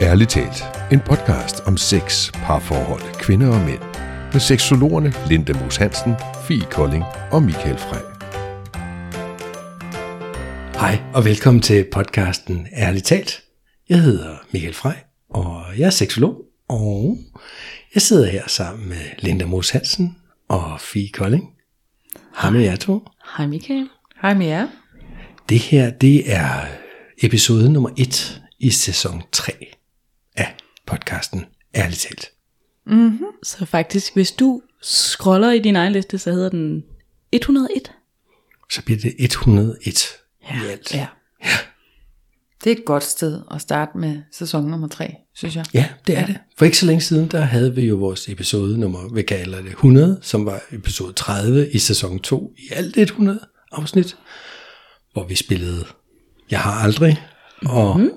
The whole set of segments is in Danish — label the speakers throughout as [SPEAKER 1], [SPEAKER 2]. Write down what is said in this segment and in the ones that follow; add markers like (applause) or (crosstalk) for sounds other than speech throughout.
[SPEAKER 1] Ærligt talt, en podcast om sex, parforhold, kvinder og mænd. Med seksologerne Linda Moos Hansen, Fie Kolding og Michael Frey.
[SPEAKER 2] Hej og velkommen til podcasten Ærligt talt. Jeg hedder Michael Frey, og jeg er seksolog, og jeg sidder her sammen med Linda Moos Hansen og Fie Kolding. Hej med jer to.
[SPEAKER 3] Hej Michael.
[SPEAKER 4] Hej med jer.
[SPEAKER 2] Det her, det er episode nummer 1 i sæson 3 af podcasten Ærligt talt.
[SPEAKER 3] Så faktisk, hvis du scroller i din egen liste, så hedder den 101.
[SPEAKER 2] Så bliver det 101 ja. i alt.
[SPEAKER 4] Ja. Det er et godt sted at starte med sæson nummer 3, synes jeg.
[SPEAKER 2] Ja, det er ja. det. For ikke så længe siden, der havde vi jo vores episode nummer, vi kalder det 100, som var episode 30 i sæson 2 i alt 100 afsnit, hvor vi spillede Jeg har aldrig, og mm.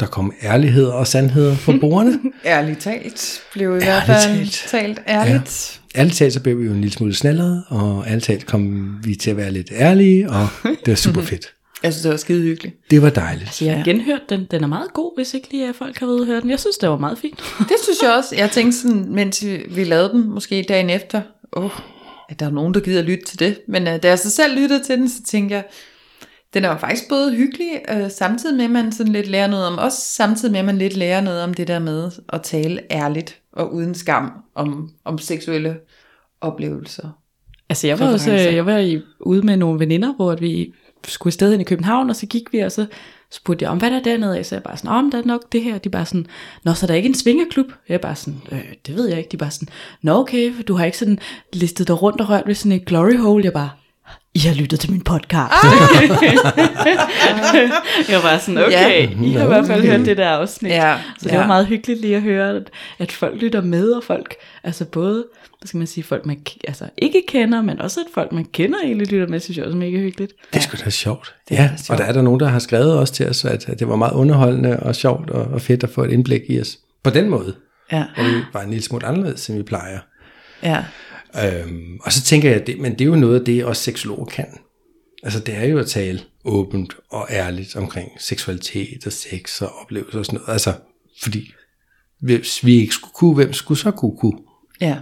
[SPEAKER 2] Der kom ærligheder og sandheder fra (laughs) bordene.
[SPEAKER 4] Ærligt talt blev i hvert
[SPEAKER 2] Ærligt
[SPEAKER 4] fald
[SPEAKER 2] talt.
[SPEAKER 4] talt ærligt.
[SPEAKER 2] ærligt talt, så blev vi jo en lille smule snallere, og ærligt talt kom vi til at være lidt ærlige, og det var super (laughs) fedt.
[SPEAKER 4] Jeg synes, det var skide hyggeligt.
[SPEAKER 2] Det var dejligt.
[SPEAKER 3] Så jeg har genhørt den. Den er meget god, hvis ikke lige at folk har været høre den. Jeg synes, det var meget fint. (laughs)
[SPEAKER 4] Det synes jeg også. Jeg tænkte sådan, mens vi- vi lavede den, måske dagen efter, åh, oh, at der er nogen, der gider lytte til det. Men uh, da jeg så selv lyttede til den, så tænkte jeg, den er jo faktisk både hyggelig, uh, samtidig med, at man sådan lidt lærer noget om os, samtidig med, at man lidt lærer noget om det der med at tale ærligt og uden skam om, om seksuelle oplevelser.
[SPEAKER 3] Altså jeg var også jeg var i, ude med nogle veninder, hvor vi skulle afsted ind i København, og så gik vi, og så spurgte jeg om, hvad der er dernede? Så jeg bare sådan, om der er nok det her. De bare sådan, nå, så er der ikke en svingerklub? Jeg bare sådan, øh, det ved jeg ikke. De bare sådan, nå okay, du har ikke sådan listet dig rundt og rørt ved sådan et glory hole. Jeg bare, I har lyttet til min podcast. (laughs) jeg var sådan, okay,
[SPEAKER 4] Ja.
[SPEAKER 3] I har i hvert fald hørt det der afsnit.
[SPEAKER 4] Ja,
[SPEAKER 3] Så det
[SPEAKER 4] ja.
[SPEAKER 3] var meget hyggeligt lige at høre, at, at folk lytter med, og folk, altså både, hvad skal man sige, folk man altså ikke kender, men også at folk man kender egentlig lytter med, synes jeg også er mega hyggeligt.
[SPEAKER 2] Det er sgu da sjovt.
[SPEAKER 4] er
[SPEAKER 2] ja,
[SPEAKER 4] sjovt.
[SPEAKER 2] og der er der nogen, der har skrevet også til os, at, at det var meget underholdende og sjovt og, og fedt at få et indblik i os. På den måde,
[SPEAKER 4] Ja,
[SPEAKER 2] hvor vi var en lille smule anderledes, end vi plejer.
[SPEAKER 4] ja.
[SPEAKER 2] Øhm, og så tænker jeg, det, men det er jo noget af det, også seksologer kan. Altså det er jo at tale åbent og ærligt omkring seksualitet og sex og oplevelser og sådan noget. Altså, fordi hvis vi ikke skulle kunne, hvem skulle så kunne kunne?
[SPEAKER 4] Ja.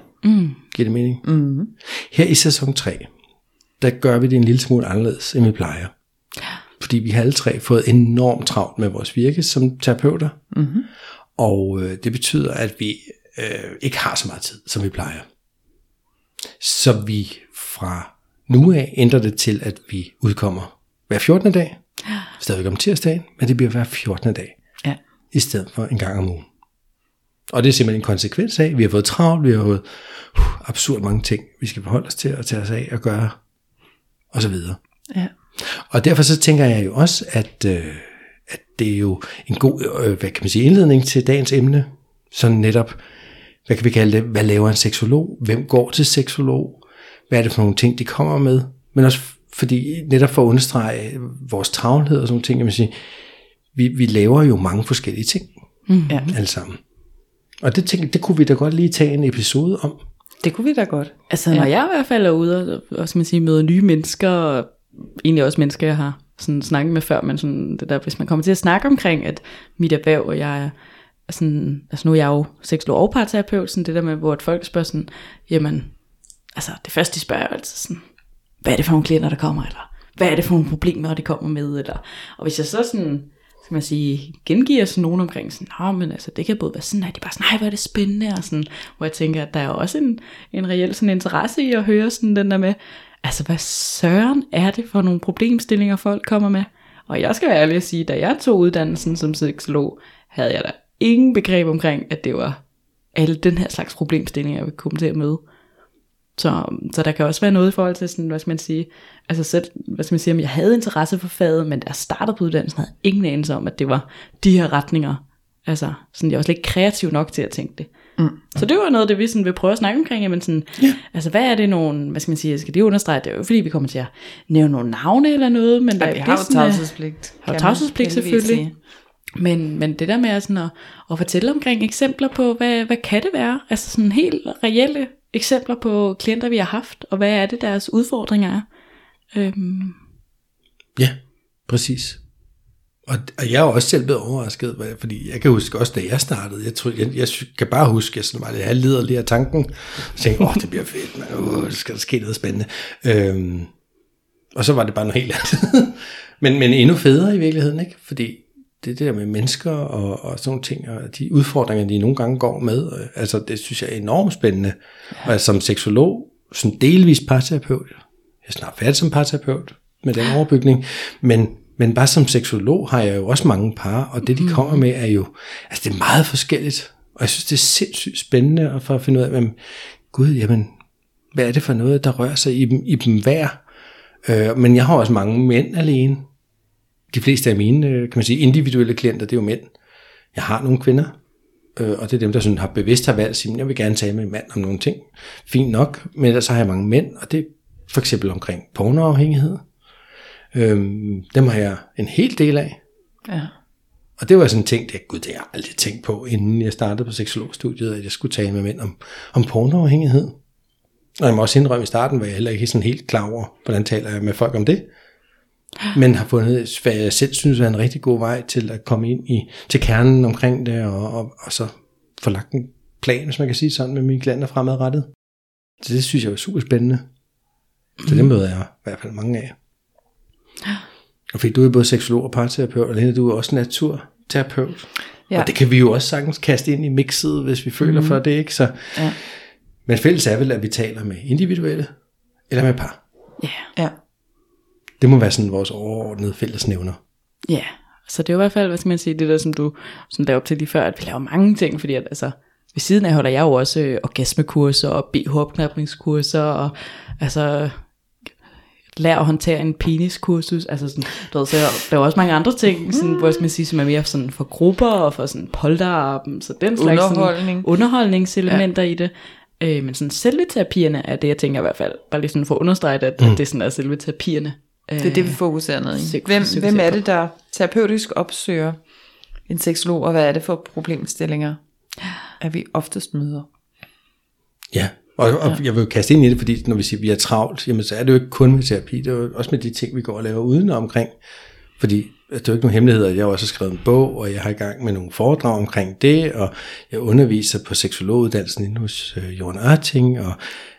[SPEAKER 2] Giver det mening? Mm-hmm. Her i sæson 3, der gør vi det en lille smule anderledes, end vi plejer. Fordi vi har alle tre fået enormt travlt med vores virke som terapeuter. Mm-hmm. Og øh, det betyder, at vi øh, ikke har så meget tid, som vi plejer. Så vi fra nu af ændrer det til, at vi udkommer hver 14. dag. Stadigvæk om tirsdagen, men det bliver hver 14. dag
[SPEAKER 4] Ja.
[SPEAKER 2] i stedet for en gang om ugen. Og det er simpelthen en konsekvens af, at vi har fået travlt, vi har fået uh, absurd mange ting, vi skal forholde os til at tage os af og gøre, og så videre.
[SPEAKER 4] Ja.
[SPEAKER 2] Og derfor så tænker jeg jo også, at, øh, at det er jo en god, øh, hvad kan man sige, indledning til dagens emne. Sådan netop, hvad kan vi kalde det, hvad laver en seksolog? Hvem går til seksolog? Hvad er det for nogle ting, de kommer med? Men også fordi, netop for at understrege vores travlhed og sådan nogle ting, kan man sige, vi, vi laver jo mange forskellige ting,
[SPEAKER 4] ja.
[SPEAKER 2] alle sammen. Og det, tænker, det kunne vi da godt lige tage en episode om.
[SPEAKER 4] Det kunne vi da godt.
[SPEAKER 3] Altså når jeg i hvert fald er ude og, og man sige, møder nye mennesker, og egentlig også mennesker, jeg har sådan snakket med før, men sådan det der, hvis man kommer til at snakke omkring, at mit erhverv, og jeg er sådan, altså nu er jeg jo seksolog og parterapeut, sådan det der med, hvor et folk spørger sådan, jamen, altså det første de spørger er altid sådan, hvad er det for nogle klienter, der kommer, eller hvad er det for nogle problemer, de kommer med, eller, og hvis jeg så sådan, skal man sige, gengiver sådan nogen omkring sådan, Nå, men altså, det kan både være sådan, at de bare sådan, nej, hvor er det spændende, og sådan, hvor jeg tænker, at der er også en, en reel sådan interesse i at høre sådan den der med, altså, hvad søren er det for nogle problemstillinger, folk kommer med? Og jeg skal være ærlig at sige, da jeg tog uddannelsen som seksolog, havde jeg da ingen begreb omkring, at det var alle den her slags problemstillinger, jeg ville komme til at møde. Så, så der kan også være noget i forhold til sådan, hvad skal man sige, altså selv, hvad skal man sige, om jeg havde interesse for faget, men da jeg startede på uddannelsen, havde jeg ingen anelse om, at det var de her retninger. Altså, sådan, jeg var slet ikke kreativ nok til at tænke det. Mm. Så det var noget det, vi sådan vil prøve at snakke omkring, jamen sådan, ja. altså hvad er det nogle, hvad skal man sige, skal det understrege, det er jo fordi vi kommer til at nævne nogle navne eller noget, men der
[SPEAKER 4] Ja, vi har jo tavshedspligt.
[SPEAKER 3] har jo tavshedspligt selvfølgelig.
[SPEAKER 4] sige.
[SPEAKER 3] Men, men det der med at, sådan at, at fortælle omkring eksempler på, hvad, hvad kan det være? Altså sådan helt reelle eksempler på klienter, vi har haft, og hvad er det, deres udfordringer er? Øhm,
[SPEAKER 2] Ja, præcis. Og, og jeg er også selv blevet overrasket, fordi jeg kan huske også, da jeg startede, jeg, tror, jeg, jeg kan bare huske, at jeg sådan var lidt halvlederlig af tanken, og tænkte, åh, det bliver fedt, man. Uh, det skal der ske noget spændende. Øhm, og så var det bare noget helt andet. (laughs) men, men endnu federe i virkeligheden, ikke? Fordi det der med mennesker og, og sådan nogle ting, og de udfordringer, de nogle gange går med, øh, altså det synes jeg er enormt spændende. Og jeg som seksolog, sådan delvis parterapeut, jeg er snart færdig som parterapeut med den overbygning, men, men bare som seksolog har jeg jo også mange par, og det de kommer med er jo, altså det er meget forskelligt, og jeg synes det er sindssygt spændende at, for at finde ud af, men, gud, jamen, hvad er det for noget, der rører sig i dem, i dem hver? Øh, men jeg har også mange mænd alene. De fleste af mine, øh, kan man sige, individuelle klienter, det er jo mænd. Jeg har nogle kvinder, øh, og det er dem, der sådan har bevidst har valgt at sige, "Men jeg vil gerne tale med en mand om nogle ting. Fint nok, men ellers så har jeg mange mænd, og det er for eksempel omkring pornoafhængighed. Øhm, dem har jeg en hel del af.
[SPEAKER 4] Ja.
[SPEAKER 2] Og det var sådan en ting, det, gud, det har jeg aldrig tænkt på, inden jeg startede på seksologstudiet, at jeg skulle tale med mænd om, om pornoafhængighed. Og jeg må også indrømme, i starten var jeg heller ikke sådan helt klar over, hvordan taler jeg med folk om det. Men har fundet, hvad jeg selv synes er en rigtig god vej til at komme ind i, til kernen omkring det, og, og, og så få lagt en plan, hvis man kan sige sådan, med mine klienter fremadrettet. Så det synes jeg er super spændende. Så det møder jeg i hvert fald mange af. Og fordi du er både seksolog og parterapeut, og Lene, du er også naturterapeut. Ja.
[SPEAKER 4] Ja.
[SPEAKER 2] Og det kan vi jo også sagtens kaste ind i mixet, hvis vi føler mm. for det, ikke? Så,
[SPEAKER 4] Ja.
[SPEAKER 2] Men fælles er vel, at vi taler med individuelle eller med par.
[SPEAKER 3] Ja,
[SPEAKER 4] Ja.
[SPEAKER 2] Det må være sådan vores overordnede fællesnævner.
[SPEAKER 3] ja. Så det er jo i hvert fald, hvad skal man sige, det der, som du sådan lavede op til lige før, at vi laver mange ting, fordi at, altså, ved siden af holder jeg jo også øh, orgasmekurser og BH-opknapningskurser, og altså, lær at håndtere en peniskursus, altså sådan, du ved, så der er jo også mange andre ting, sådan, hvor skal man sige, som er mere sådan for grupper og for sådan polterappen, så den slags
[SPEAKER 4] Underholdning.
[SPEAKER 3] Sådan, underholdningselementer ja. i det. Øh, men sådan selve terapierne er det, jeg tænker i hvert fald, bare lige sådan for at understrege, at, mm. at det sådan er selve terapierne.
[SPEAKER 4] Det er det, vi fokuserer ned i. Hvem, hvem er det, der terapeutisk opsøger en seksolog, og hvad er det for problemstillinger, at vi oftest møder?
[SPEAKER 2] Ja, og, og ja. jeg vil jo kaste ind i det, fordi når vi siger, at vi er travlt, jamen så er det jo ikke kun med terapi, det er jo også med de ting, vi går og laver uden omkring. Fordi det er jo ikke nogen hemmelighed, at jeg har også skrevet en bog, og jeg har i gang med nogle foredrag omkring det, og jeg underviser på seksologuddannelsen inde hos øh, Jørgen Ørting, og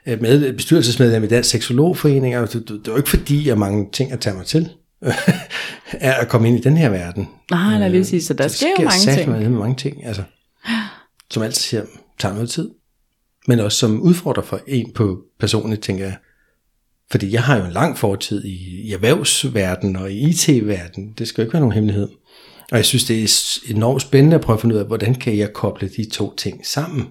[SPEAKER 2] er med, bestyrelsesmedlem i Dansk Seksologforening, og det, det, det er jo ikke fordi, jeg har mange ting at tage mig til, (laughs) er at komme ind i den her verden.
[SPEAKER 3] Nej, nej, lige sige, så der sker jo mange ting.
[SPEAKER 2] med mange ting, altså, som altid siger, tager noget tid. Men også som udfordrer for en på personligt, tænker jeg. Fordi jeg har jo en lang fortid i, i erhvervsverdenen og i IT-verdenen. Det skal jo ikke være nogen hemmelighed. Og jeg synes, det er enormt spændende at prøve at finde ud af, hvordan kan jeg koble de to ting sammen.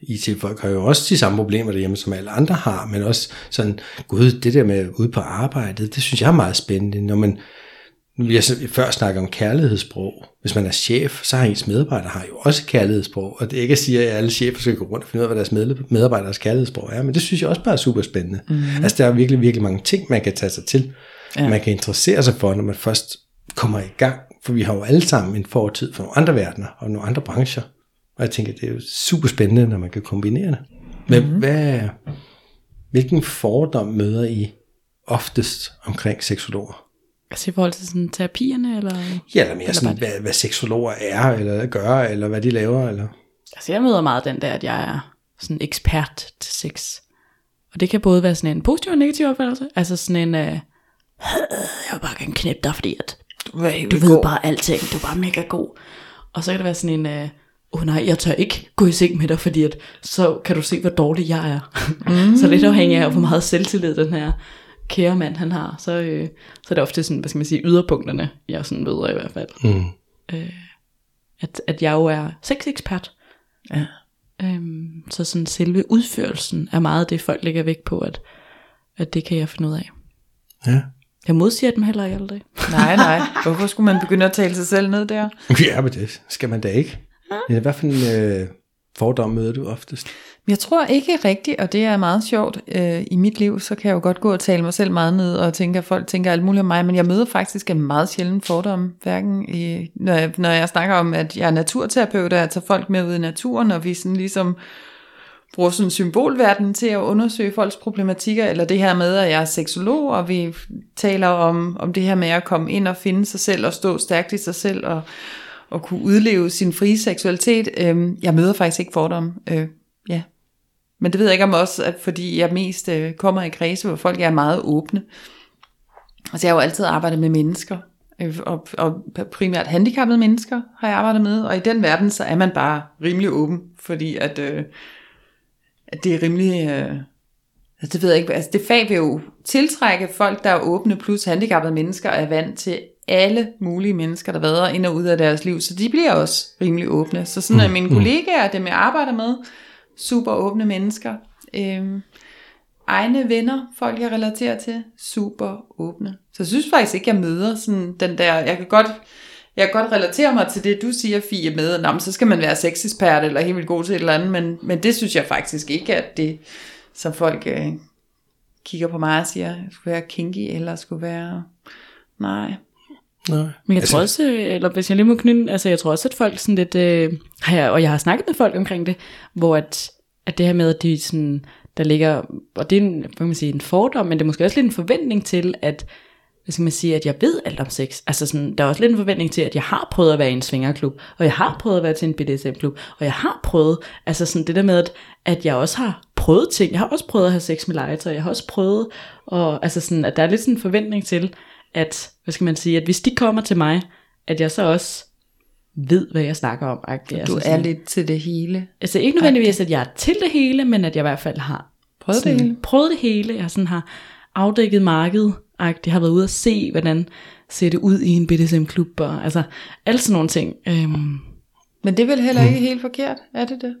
[SPEAKER 2] IT-folk har jo også de samme problemer derhjemme, som alle andre har, men også sådan, gud, det der med ude på arbejdet, det synes jeg er meget spændende, når man, nu jeg så- før snakker om kærlighedssprog. Hvis man er chef, så har ens medarbejdere har jo også kærlighedssprog. Og det er ikke at sige, at alle chefer skal gå rundt og finde ud af, hvad deres medarbejderes kærlighedssprog er. Men det synes jeg også bare er super spændende. Mm. Altså der er virkelig, virkelig mange ting, man kan tage sig til. Ja. Man kan interessere sig for, når man først kommer i gang. For vi har jo alle sammen en fortid for nogle andre verdener og nogle andre brancher. Og jeg tænker, det er jo super spændende, når man kan kombinere det. Men mm. hvad, hvilken fordom møder I oftest omkring seksologer?
[SPEAKER 3] Altså i forhold til sådan terapierne, eller?
[SPEAKER 2] Ja, eller mere
[SPEAKER 3] Eller
[SPEAKER 2] sådan, hvad, hvad seksologer er, eller gør, eller hvad de laver, eller...
[SPEAKER 3] Altså jeg møder meget den der, at jeg er sådan ekspert til sex. Og det kan både være sådan en positiv og negativ opfattelse. Altså sådan en, øh, jeg vil bare gerne knæppe dig, fordi at
[SPEAKER 4] Du, er
[SPEAKER 3] du ved bare alting, du er bare mega god. Og så kan det være sådan en, øh, åh oh, nej, jeg tør ikke gå i seng med dig, fordi at, så kan du se, hvor dårlig jeg er. Mm. (laughs) så lidt afhængig af, hvor meget selvtillid den her kære mand, han har. Så, øh, så er det ofte sådan, hvad skal man sige, yderpunkterne, jeg sådan møder i hvert fald.
[SPEAKER 2] Mm.
[SPEAKER 3] At, at jeg jo er sexekspert.
[SPEAKER 4] Ja.
[SPEAKER 3] Øhm, så sådan selve udførelsen er meget det, folk lægger vægt på, at, at det kan jeg finde ud af.
[SPEAKER 2] Ja.
[SPEAKER 3] Jeg modsiger dem heller ikke aldrig. (laughs)
[SPEAKER 4] Nej, nej. Hvorfor skulle man begynde at tale sig selv ned der?
[SPEAKER 2] ja, men det skal man da ikke. Ja, hvad for en øh, fordom møder du oftest?
[SPEAKER 4] Jeg tror ikke rigtigt, og det er meget sjovt. Øh, I mit liv, så kan jeg jo godt gå og tale mig selv meget ned, og tænke, at folk tænker alt muligt om mig, men jeg møder faktisk en meget sjælden fordom, hverken i, når, jeg, når jeg snakker om, at jeg er naturterapeut, og jeg tager folk med ud i naturen, og vi sådan ligesom bruger sådan symbolverden til at undersøge folks problematikker, eller det her med, at jeg er seksolog, og vi taler om, om det her med at komme ind og finde sig selv, og stå stærkt i sig selv, og, og kunne udleve sin frie seksualitet. Øh, jeg møder faktisk ikke fordomme. Øh. Men det ved jeg ikke om også, at fordi jeg mest øh, kommer i kredse, hvor folk er meget åbne. Altså jeg har jo altid arbejdet med mennesker, øh, og, og primært handicappede mennesker har jeg arbejdet med, og i den verden, så er man bare rimelig åben, fordi at, øh, at det er rimelig... Øh, altså det ved jeg ikke, altså det fag vil jo tiltrække folk, der er åbne, plus handicappede mennesker er vant til alle mulige mennesker, der vader ind og ud af deres liv, så de bliver også rimelig åbne. Så sådan at mine kollegaer, dem jeg arbejder med, super åbne mennesker. Øhm, egne venner, folk jeg relaterer til, super åbne. Så jeg synes faktisk ikke, jeg møder sådan den der, jeg kan godt, jeg kan godt relatere mig til det, du siger, Fie, med, at så skal man være sexekspert eller helt vildt god til et eller andet, men, men det synes jeg faktisk ikke, at det, som folk øh, kigger på mig og siger, skulle være kinky, eller skulle være, nej.
[SPEAKER 2] Nej.
[SPEAKER 3] Men jeg altså, tror også, øh, eller hvis jeg lige må knytte, altså jeg tror også, at folk sådan lidt, øh, har jeg, og jeg har snakket med folk omkring det, hvor at, at det her med, at de sådan, der ligger, og det er en, hvad kan man sige, en fordom, men det er måske også lidt en forventning til, at, hvad skal man sige, at jeg ved alt om sex. Altså sådan, der er også lidt en forventning til, at jeg har prøvet at være i en svingerklub, og jeg har prøvet at være til en BDSM-klub, og jeg har prøvet, altså sådan det der med, at, at jeg også har prøvet ting, jeg har også prøvet at have sex med legetøj, jeg har også prøvet, og altså sådan, at der er lidt sådan en forventning til, at, hvad skal man sige, at hvis de kommer til mig, at jeg så også ved, hvad jeg snakker om.
[SPEAKER 4] Du altså er lidt til det hele.
[SPEAKER 3] Altså ikke nødvendigvis, at jeg er til det hele, men at jeg i hvert fald har
[SPEAKER 4] prøvet det hele.
[SPEAKER 3] Prøvet det hele. Jeg sådan har afdækket markedet. Jeg har været ude at se, hvordan ser det ud i en BDSM-klub. Og, altså alle sådan nogle ting. Øhm.
[SPEAKER 4] Men det er vel heller ikke helt forkert, er det det?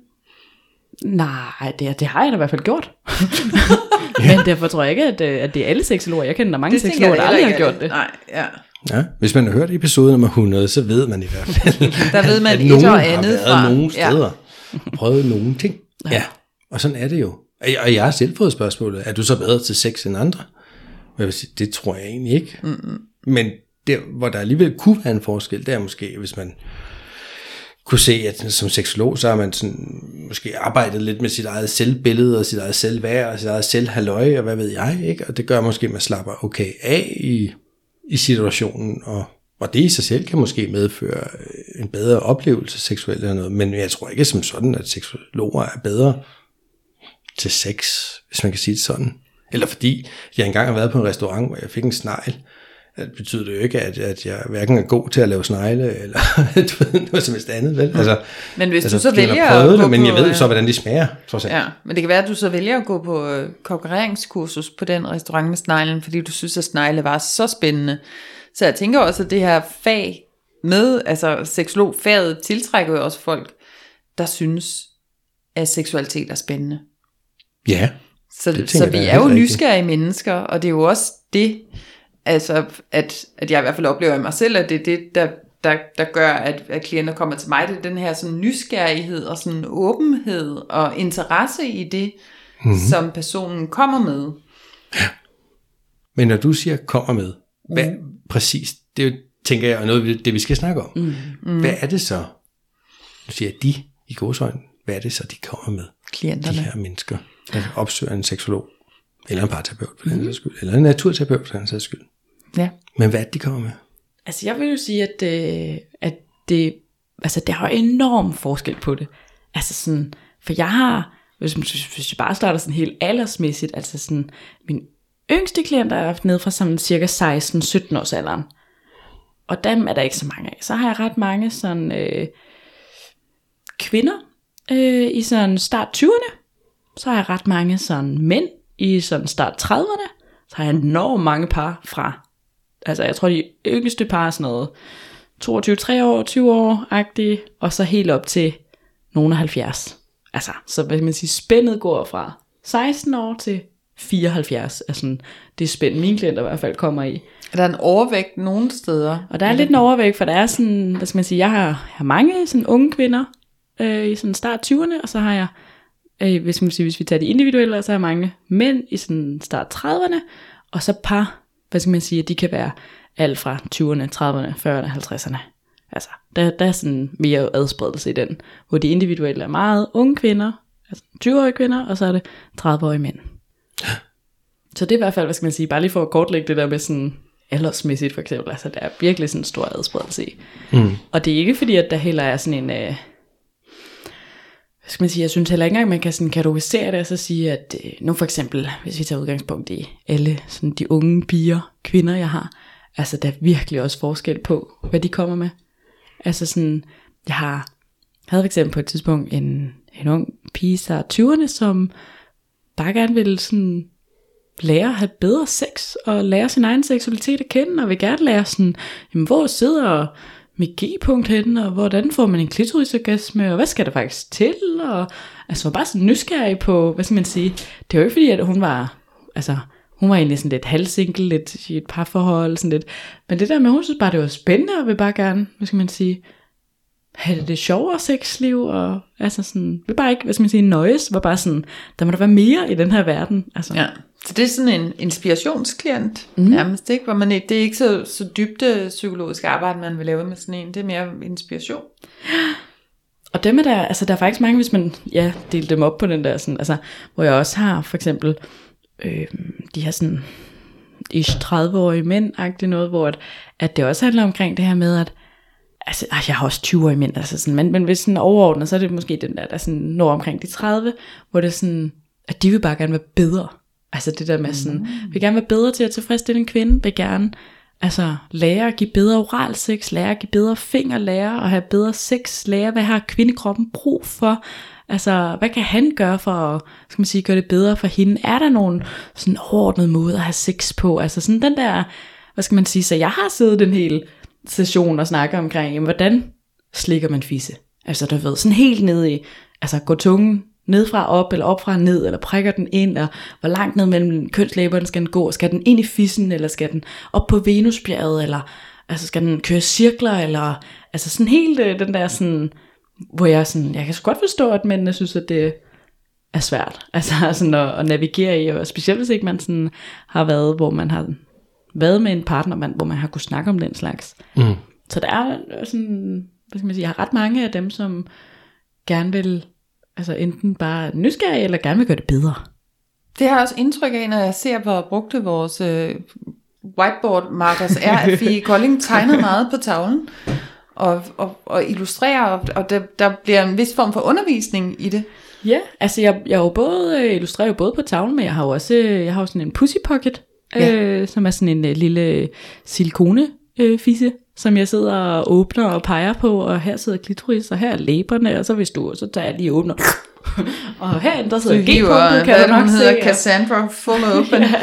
[SPEAKER 3] Nej, det, det har jeg da i hvert fald gjort. (laughs) (laughs) Men derfor tror jeg ikke, at, øh, at det er alle seksologer. Jeg kender der mange seksologer, der aldrig har gjort det.
[SPEAKER 4] Nej, ja.
[SPEAKER 2] Ja, hvis man har hørt episode nummer 100, så ved man i hvert fald, (laughs)
[SPEAKER 4] der ved man
[SPEAKER 2] at
[SPEAKER 4] et
[SPEAKER 2] nogen
[SPEAKER 4] og
[SPEAKER 2] har
[SPEAKER 4] andet
[SPEAKER 2] været
[SPEAKER 4] fra.
[SPEAKER 2] nogle steder, ja. prøvet nogle ting. Ja, og sådan er det jo. Og jeg- Og jeg har selv fået spørgsmålet, er du så bedre til sex end andre? Og jeg vil sige, det tror jeg egentlig ikke. Mm-hmm. Men der, hvor der alligevel kunne være en forskel, det er måske, hvis man kunne se, at som seksolog, så har man sådan, måske arbejdet lidt med sit eget selvbillede, og sit eget selvværd, og sit eget selvhalløj, og hvad ved jeg, ikke? Og det gør måske, at man slapper okay af i, i situationen, og, og det i sig selv kan måske medføre øh, en bedre oplevelse seksuelt eller noget, men jeg tror ikke som sådan, at seksologer er bedre til sex, hvis man kan sige det sådan. Eller fordi jeg engang har været på en restaurant, hvor jeg fik en snegl, det betyder det jo ikke, at, at jeg hverken er god til at lave snegle, eller (laughs) du ved, noget som helst andet, vel? Altså,
[SPEAKER 4] Men hvis
[SPEAKER 2] altså,
[SPEAKER 4] du så vælger at gå
[SPEAKER 2] det, men jeg ved
[SPEAKER 4] øh,
[SPEAKER 2] så, hvordan de smager, trods alt.
[SPEAKER 4] Ja, men det kan være, at du så vælger at gå på øh, konkurreringskursus på den restaurant med sneglen, fordi du synes, at snegle var så spændende. Så jeg tænker også, at det her fag med, altså seksologfaget, tiltrækker jo også folk, der synes, at seksualitet er spændende.
[SPEAKER 2] Ja,
[SPEAKER 4] Så,
[SPEAKER 2] Det
[SPEAKER 4] så vi
[SPEAKER 2] jeg
[SPEAKER 4] er jo nysgerrige mennesker, og det er jo også det, altså at, at jeg i hvert fald oplever i mig selv, at det er det, der, der, der gør, at, at klienter kommer til mig, det er den her sådan nysgerrighed og sådan åbenhed og interesse i det,
[SPEAKER 2] Mhm.
[SPEAKER 4] mm-hmm. som personen kommer med.
[SPEAKER 2] men når du siger kommer med, hvad mm. præcis, det er tænker jeg er noget det, vi skal snakke om. Mm. Mm. Hvad er det så, nu siger jeg de i godsøjne, hvad er det så, de kommer med, de
[SPEAKER 4] Klienterne.
[SPEAKER 2] her mennesker, der opsøger en seksolog, eller en parterapeut for den sags skyld, eller en naturterapeut for den sags skyld.
[SPEAKER 4] Ja.
[SPEAKER 2] Men hvad er det, de kommer med?
[SPEAKER 3] Altså jeg vil jo sige, at, øh, at det, altså der er jo enorm forskel på det. Altså sådan, for jeg har, hvis, hvis jeg bare starter sådan helt aldersmæssigt, altså sådan, min yngste klienter er nede fra sådan cirka 16-17 års alderen. Og dem er der ikke så mange af. Så har jeg ret mange sådan øh, kvinder øh, i sådan start 20'erne. Så har jeg ret mange sådan mænd i sådan start 30'erne. Så har jeg enormt mange par fra altså jeg tror de yngste par er sådan noget 22, 3 år, 20 år agtige, og så helt op til nogen af 70. Altså, så hvad man sige, spændet går fra 16 år til 74, er sådan det spænd, mine klienter i hvert fald kommer i.
[SPEAKER 4] Er der en overvægt nogle steder?
[SPEAKER 3] Og der er lidt en overvægt, for der er sådan, hvad skal man sige, jeg har, jeg har mange sådan unge kvinder øh, i sådan start 20'erne, og så har jeg, øh, hvis, man siger, hvis vi tager de individuelle, så har jeg mange mænd i sådan start 30'erne, og så par, hvad skal man sige, de kan være alt fra 20'erne, 30'erne, 40'erne, 50'erne. Altså, der, der er sådan mere adspredelse i den, hvor de individuelle er meget unge kvinder, altså 20-årige kvinder, og så er det 30-årige mænd. Så det er i hvert fald, hvad skal man sige, bare lige for at kortlægge det der med sådan aldersmæssigt for eksempel, altså der er virkelig sådan en stor adspredelse i. Mm. Og det er ikke fordi, at der heller er sådan en, øh, hvad skal man sige, jeg synes heller ikke engang, man kan sådan kategorisere det, og så sige, at øh, nu for eksempel, hvis vi tager udgangspunkt i alle sådan de unge piger, kvinder, jeg har, altså der er virkelig også forskel på, hvad de kommer med. Altså sådan, jeg har, havde for eksempel på et tidspunkt en, en ung pige, der 20'erne, som bare gerne ville sådan lære at have bedre sex, og lære sin egen seksualitet at kende, og vil gerne lære sådan, jamen, hvor sidder mit G-punkt henne, og hvordan får man en klitorisorgasme, og hvad skal der faktisk til, og altså var bare sådan nysgerrig på, hvad skal man sige, det var jo ikke fordi, at hun var, altså, hun var egentlig sådan lidt halvsinkel, lidt i et parforhold, sådan lidt, men det der med, hun synes bare, det var spændende, og vil bare gerne, hvad skal man sige, have det, det sjovere sexliv, og altså sådan, vil bare ikke, hvad skal man sige, nøjes, var bare sådan, der må der være mere i den her verden, altså.
[SPEAKER 4] Ja. Så det er sådan en inspirationsklient, mm. nærmest, ikke? Hvor man, det er ikke så, så dybt psykologisk arbejde, man vil lave med sådan en. Det er mere inspiration.
[SPEAKER 3] Og dem er der, altså der er faktisk mange, hvis man ja, deler dem op på den der, sådan, altså, hvor jeg også har for eksempel øh, de her sådan ish 30-årige mænd, noget, hvor at, at det også handler omkring det her med, at altså, ej, jeg har også 20-årige mænd, altså sådan, men, men hvis sådan overordnet, så er det måske den der, der sådan når omkring de 30, hvor det er sådan, at de vil bare gerne være bedre. Altså det der med sådan, mm. vil gerne være bedre til at tilfredsstille en kvinde, vil gerne altså lære at give bedre oral sex, lære at give bedre finger, lære at have bedre sex, lære hvad har kvindekroppen brug for, altså hvad kan han gøre for at skal man sige, gøre det bedre for hende, er der nogen sådan overordnet måde at have sex på, altså sådan den der, hvad skal man sige, så jeg har siddet en hel session og snakker omkring, jamen, hvordan slikker man fisse, altså du ved, sådan helt ned i, altså gå tungen nedfra op, eller op fra ned, eller prikker den ind, og hvor langt ned mellem kønslæberne skal den gå, skal den ind i fissen, eller skal den op på Venusbjerget, eller altså skal den køre cirkler, eller altså sådan helt øh, den der sådan, hvor jeg sådan, jeg kan så godt forstå, at mændene synes, at det er svært, (laughs) altså sådan at, at navigere i, og specielt hvis ikke man sådan har været, hvor man har været med en partner, man, hvor man har kunne snakke om den slags. Mm. Så der er sådan, hvad skal man sige, jeg har ret mange af dem, som gerne vil Altså enten bare nysgerrig, eller gerne vil gøre det bedre.
[SPEAKER 4] Det har jeg også indtryk af, når jeg ser, hvor brugte vores øh, whiteboard markers er, at Fie Kolding tegner meget på tavlen og, og, og illustrerer, og, og der, der bliver en vis form for undervisning i det.
[SPEAKER 3] Ja, altså jeg, jeg jo både, øh, illustrerer jo både på tavlen, men jeg har jo også øh, jeg har jo sådan en pussy pocket, ja. øh, som er sådan en øh, lille silikone øh, fisse, som jeg sidder og åbner og peger på, og her sidder klitoris, og her er læberne, og så hvis du, så tager jeg lige åbner. (laughs) og herinde, der sidder G-punktet, kan du nok
[SPEAKER 4] se. Cassandra full open. (laughs) ja.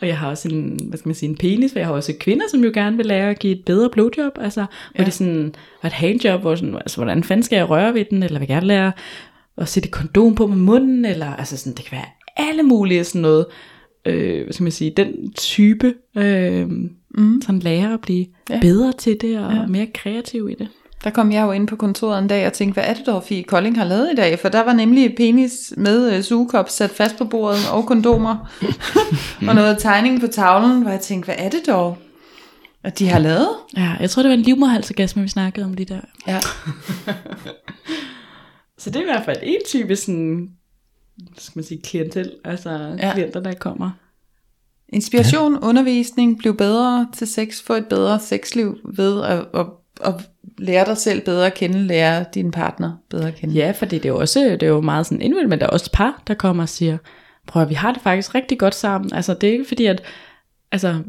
[SPEAKER 3] Og jeg har også en, hvad skal man sige, en penis, for jeg har også kvinder, som jo gerne vil lære at give et bedre blowjob, altså, hvor ja. det sådan, et handjob, hvor sådan, altså, hvordan fanden skal jeg røre ved den, eller vil gerne lære at sætte et kondom på med munden, eller, altså sådan, det kan være alle mulige sådan noget, øh, hvad skal man sige, den type, øh, mm. sådan lære at blive ja. bedre til det, og ja. mere kreativ i det.
[SPEAKER 4] Der kom jeg jo ind på kontoret en dag og tænkte, hvad er det dog, Fie Kolding har lavet i dag? For der var nemlig penis med uh, sugekop sat fast på bordet og kondomer. (laughs) og noget tegning på tavlen, hvor jeg tænkte, hvad er det dog? At de har lavet?
[SPEAKER 3] Ja, jeg tror, det var en livmorhalsorgasme, vi snakkede om lige der. Ja. (laughs) Så det er i hvert fald en type sådan, skal man sige, klientel, altså ja. klienter, der kommer.
[SPEAKER 4] Inspiration, ja. undervisning, blive bedre til sex, få et bedre sexliv ved at, at, at lære dig selv bedre at kende, lære din partner bedre at kende.
[SPEAKER 3] Ja, fordi det er jo også det er jo meget sådan indvendigt, men der er også et par, der kommer og siger, prøv vi har det faktisk rigtig godt sammen. Altså det er ikke fordi, at altså,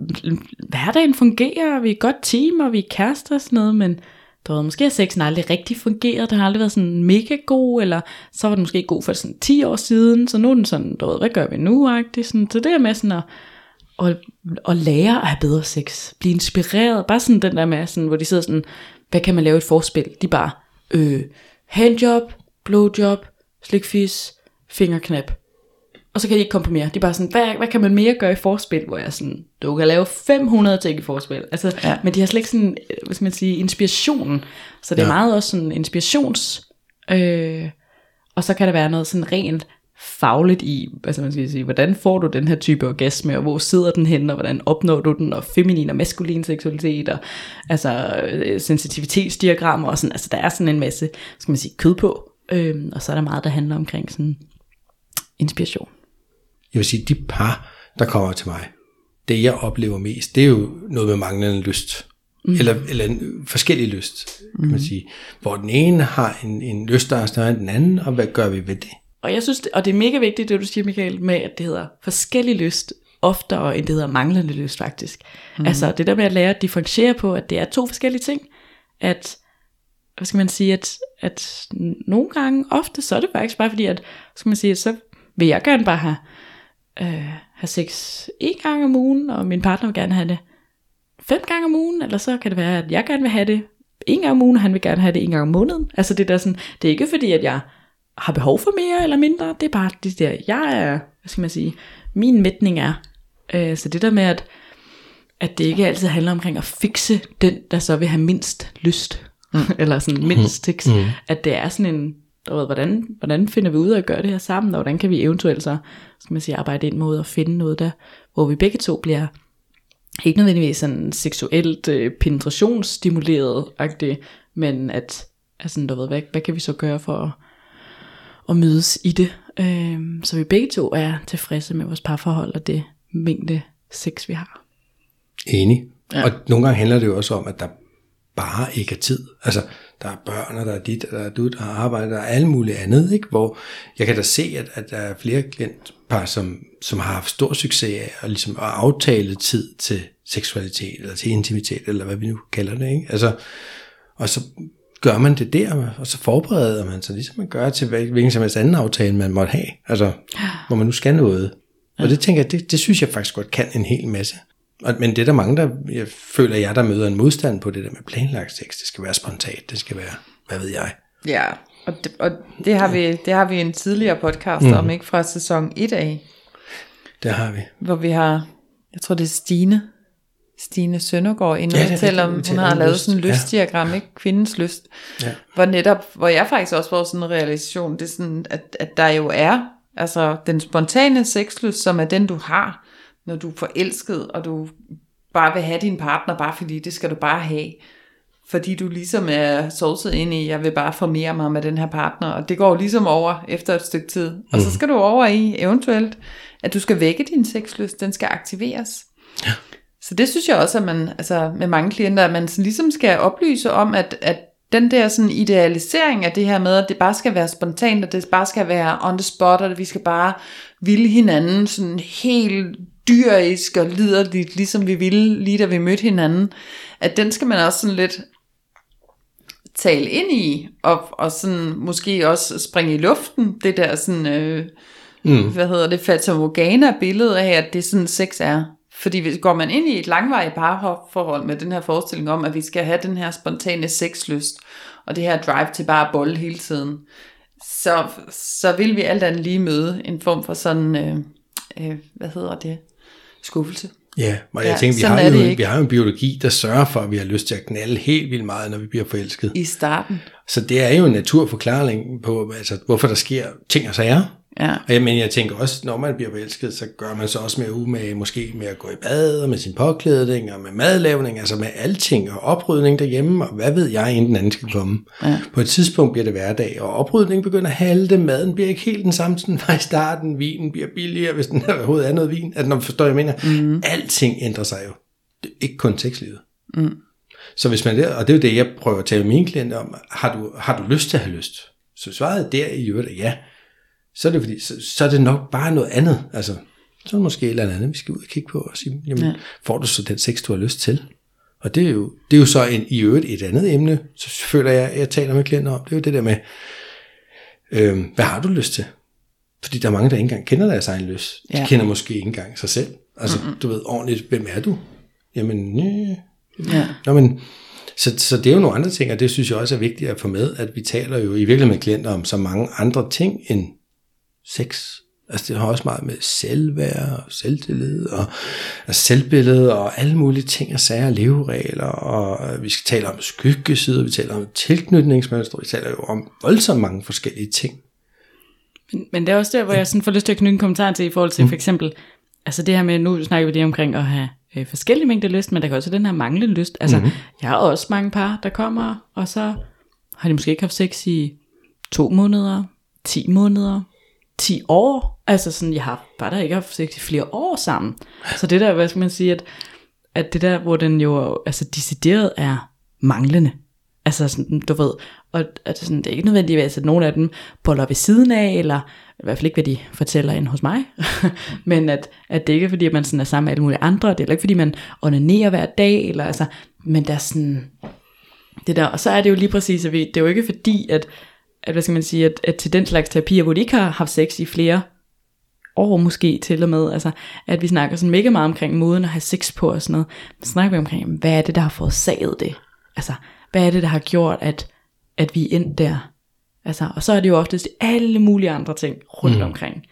[SPEAKER 3] hverdagen fungerer, vi er et godt team, og vi er kærester og sådan noget, men du ved, måske har sexen aldrig rigtig fungeret, der har aldrig været sådan mega god, eller så var den måske god for sådan 10 år siden, så nu er den sådan, du ved, hvad gør vi nu, -agtig. sådan, så det er med sådan at at, at lære at have bedre sex. Blive inspireret. Bare sådan den der med, sådan, hvor de sidder sådan, hvad kan man lave et forspil? De bare, øh, handjob, blowjob, slikfis, fingerknap. Og så kan de ikke komme på mere. De er bare sådan, hvad, hvad kan man mere gøre i forspil? Hvor jeg sådan, du kan lave 500 ting i forspil. Altså, ja. Men de har slet ikke sådan, hvad skal man sige, inspirationen. Så det er ja. meget også sådan inspirations... Øh, og så kan der være noget sådan rent fagligt i, altså man skal sige, hvordan får du den her type orgasme, og hvor sidder den hen, og hvordan opnår du den, og feminin og maskulin seksualitet, og altså øh, sensitivitetsdiagrammer, og sådan, altså der er sådan en masse, skal man sige, kød på. Øhm, og så er der meget, der handler omkring sådan inspiration.
[SPEAKER 2] Jeg vil sige, de par, der kommer til mig, det jeg oplever mest, det er jo noget med manglende lyst. Mm. Eller, eller en forskellig lyst, kan man sige. Hvor den ene har en, en lyst, der er større end den anden, og hvad gør vi ved det?
[SPEAKER 3] Og jeg synes, det, og det er mega vigtigt, det du siger, Michael, med at det hedder forskellig lyst, oftere end det hedder manglende lyst faktisk. Mm. Altså det der med at lære at differentiere på, at det er to forskellige ting. At, hvad skal man sige, at, at nogle gange, ofte, så er det faktisk bare fordi, at, skal man sige, så vil jeg gerne bare have, øh, have sex en gang om ugen, og min partner vil gerne have det fem gange om ugen, eller så kan det være, at jeg gerne vil have det en gang om ugen, og han vil gerne have det en gang om måneden. Altså det, der sådan, det er ikke fordi, at jeg har behov for mere eller mindre, det er bare det der, jeg er, hvad skal man sige, min mætning er. Øh, så det der med, at, at det ikke altid handler omkring at fikse den, der så vil have mindst lyst, mm. (laughs) eller sådan mindst sex, mm. at det er sådan en, du ved, hvordan, hvordan finder vi ud af at gøre det her sammen, og hvordan kan vi eventuelt så, skal man sige, arbejde ind mod at finde noget der, hvor vi begge to bliver ikke nødvendigvis sådan seksuelt øh, penetrationsstimuleret men at, altså, du ved, hvad, hvad kan vi så gøre for at, at mødes i det, øh, så vi begge to er tilfredse med vores parforhold og det mængde sex, vi har.
[SPEAKER 2] Enig. Ja. Og nogle gange handler det jo også om, at der bare ikke er tid. Altså, der er børn, og der er dit, og der er du, der har arbejde, der er alt muligt andet, ikke? hvor jeg kan da se, at, at der er flere klientpar, som, som har haft stor succes af at, ligesom at aftale tid til seksualitet, eller til intimitet, eller hvad vi nu kalder det. Ikke? Altså, og så gør man det der, og så forbereder man sig, ligesom man gør til hvilken som helst anden aftale, man måtte have, altså, hvor man nu skal noget. Og det tænker jeg, det, det synes jeg faktisk godt kan en hel masse. Og, men det er der mange, der jeg føler, jeg der møder en modstand på det der med planlagt sex. Det skal være spontant, det skal være, hvad ved jeg.
[SPEAKER 4] Ja, og det, og det, har, vi, det har vi en tidligere podcast mm. om, ikke fra sæson 1 af.
[SPEAKER 2] Det har vi.
[SPEAKER 4] Hvor vi har, jeg tror det er Stine, Stine Søndergaard inden ja, fortæller om, hun har lavet sådan en lystdiagram, ja. ikke? Kvindens lyst. Ja. Hvor netop, hvor jeg faktisk også får sådan en realisation, det er sådan, at, at der jo er, altså den spontane sexlyst, som er den du har, når du er forelsket, og du bare vil have din partner, bare fordi det skal du bare have. Fordi du ligesom er sovset ind i, jeg vil bare formere mig med den her partner, og det går ligesom over efter et stykke tid. Mm. Og så mhm. skal du over i eventuelt, at du skal vække din sexlyst, den skal aktiveres. Ja. Så det synes jeg også, at man, altså med mange klienter, at man ligesom skal oplyse om, at, at den der sådan idealisering af det her med, at det bare skal være spontant, og det bare skal være on the spot, og vi skal bare ville hinanden sådan helt dyrisk og liderligt, ligesom vi ville lige da vi mødte hinanden, at den skal man også sådan lidt tale ind i, og, og sådan måske også springe i luften, det der sådan, øh, mm. hvad hedder det, Fata Morgana billede af, at det sådan sex er. Fordi hvis går man ind i et langvarigt parforhold med den her forestilling om, at vi skal have den her spontane sexlyst, og det her drive til bare at bolle hele tiden, så, så vil vi alt andet lige møde en form for sådan, øh, øh, hvad hedder det, skuffelse.
[SPEAKER 2] Ja, og jeg ja, tænker, vi har, jo, vi har jo en biologi, der sørger for, at vi har lyst til at knalde helt vildt meget, når vi bliver forelsket.
[SPEAKER 4] I starten.
[SPEAKER 2] Så det er jo en naturforklaring på, altså, hvorfor der sker ting og sager. Ja. Og jeg, men jeg tænker også, når man bliver forelsket, så gør man så også mere umage, måske med at gå i bad, og med sin påklædning, og med madlavning, altså med alting, og oprydning derhjemme, og hvad ved jeg, inden den anden skal komme. Ja. På et tidspunkt bliver det hverdag, og oprydning begynder at halte, maden bliver ikke helt den samme, som var i starten, vinen bliver billigere, hvis den overhovedet er noget vin. At når man forstår, jeg mener, mm. alting ændrer sig jo. Det er ikke kun tekstlivet. Mm. Så hvis man der, og det er jo det, jeg prøver at tale med mine klienter om, har du, har du lyst til at have lyst? Så svaret der i øvrigt er ja så er det fordi, så, så er det nok bare noget andet. Altså, så er det måske et eller andet, vi skal ud og kigge på og sige, jamen, ja. får du så den sex, du har lyst til? Og det er jo, det er jo så en, i øvrigt et andet emne, så føler jeg, jeg taler med klienter om, det er jo det der med, øh, hvad har du lyst til? Fordi der er mange, der ikke engang kender deres egen lyst. De ja. kender måske ikke engang sig selv. Altså, mm-hmm. du ved ordentligt, hvem er du? Jamen, nej. Ja. Nå, men, så, så det er jo nogle andre ting, og det synes jeg også er vigtigt at få med, at vi taler jo i virkeligheden med klienter om så mange andre ting end sex. Altså det har også meget med selvværd og selvtillid og, og selvbillede og alle mulige ting og sager, leveregler, og vi skal tale om skyggesider, vi taler om tilknytningsmønstre, vi taler jo om voldsomt mange forskellige ting.
[SPEAKER 3] Men, men det er også der, hvor jeg sådan får lyst til at knytte en kommentar til i forhold til mm. for eksempel, altså det her med, nu snakker vi det omkring at have øh, forskellige mængder lyst, men der kan også den her manglende lyst. Altså, mm-hmm. jeg har også mange par, der kommer, og så har de måske ikke haft sex i to måneder, 10 måneder, 10 år. Altså sådan, jeg har bare der ikke haft sex i flere år sammen. Så det der, hvad skal man sige, at, at det der, hvor den jo altså decideret er manglende. Altså sådan, du ved, og at sådan, det er ikke nødvendigvis, at nogen af dem boller ved siden af, eller i hvert fald ikke, hvad de fortæller ind hos mig, (laughs) men at, at det ikke er fordi, at man sådan er sammen med alle mulige andre, det er ikke fordi, man onanerer hver dag, eller altså, men der er sådan, det der, og så er det jo lige præcis, at vi, det er jo ikke fordi, at, at hvad skal man sige, at, at til den slags terapier, hvor de ikke har haft sex i flere år måske til og med, altså at vi snakker sådan mega meget omkring måden at have sex på og sådan noget, så snakker vi omkring, hvad er det, der har forårsaget det? Altså, hvad er det, der har gjort, at, at vi er endt der? Altså, og så er det jo oftest alle mulige andre ting rundt mm. omkring.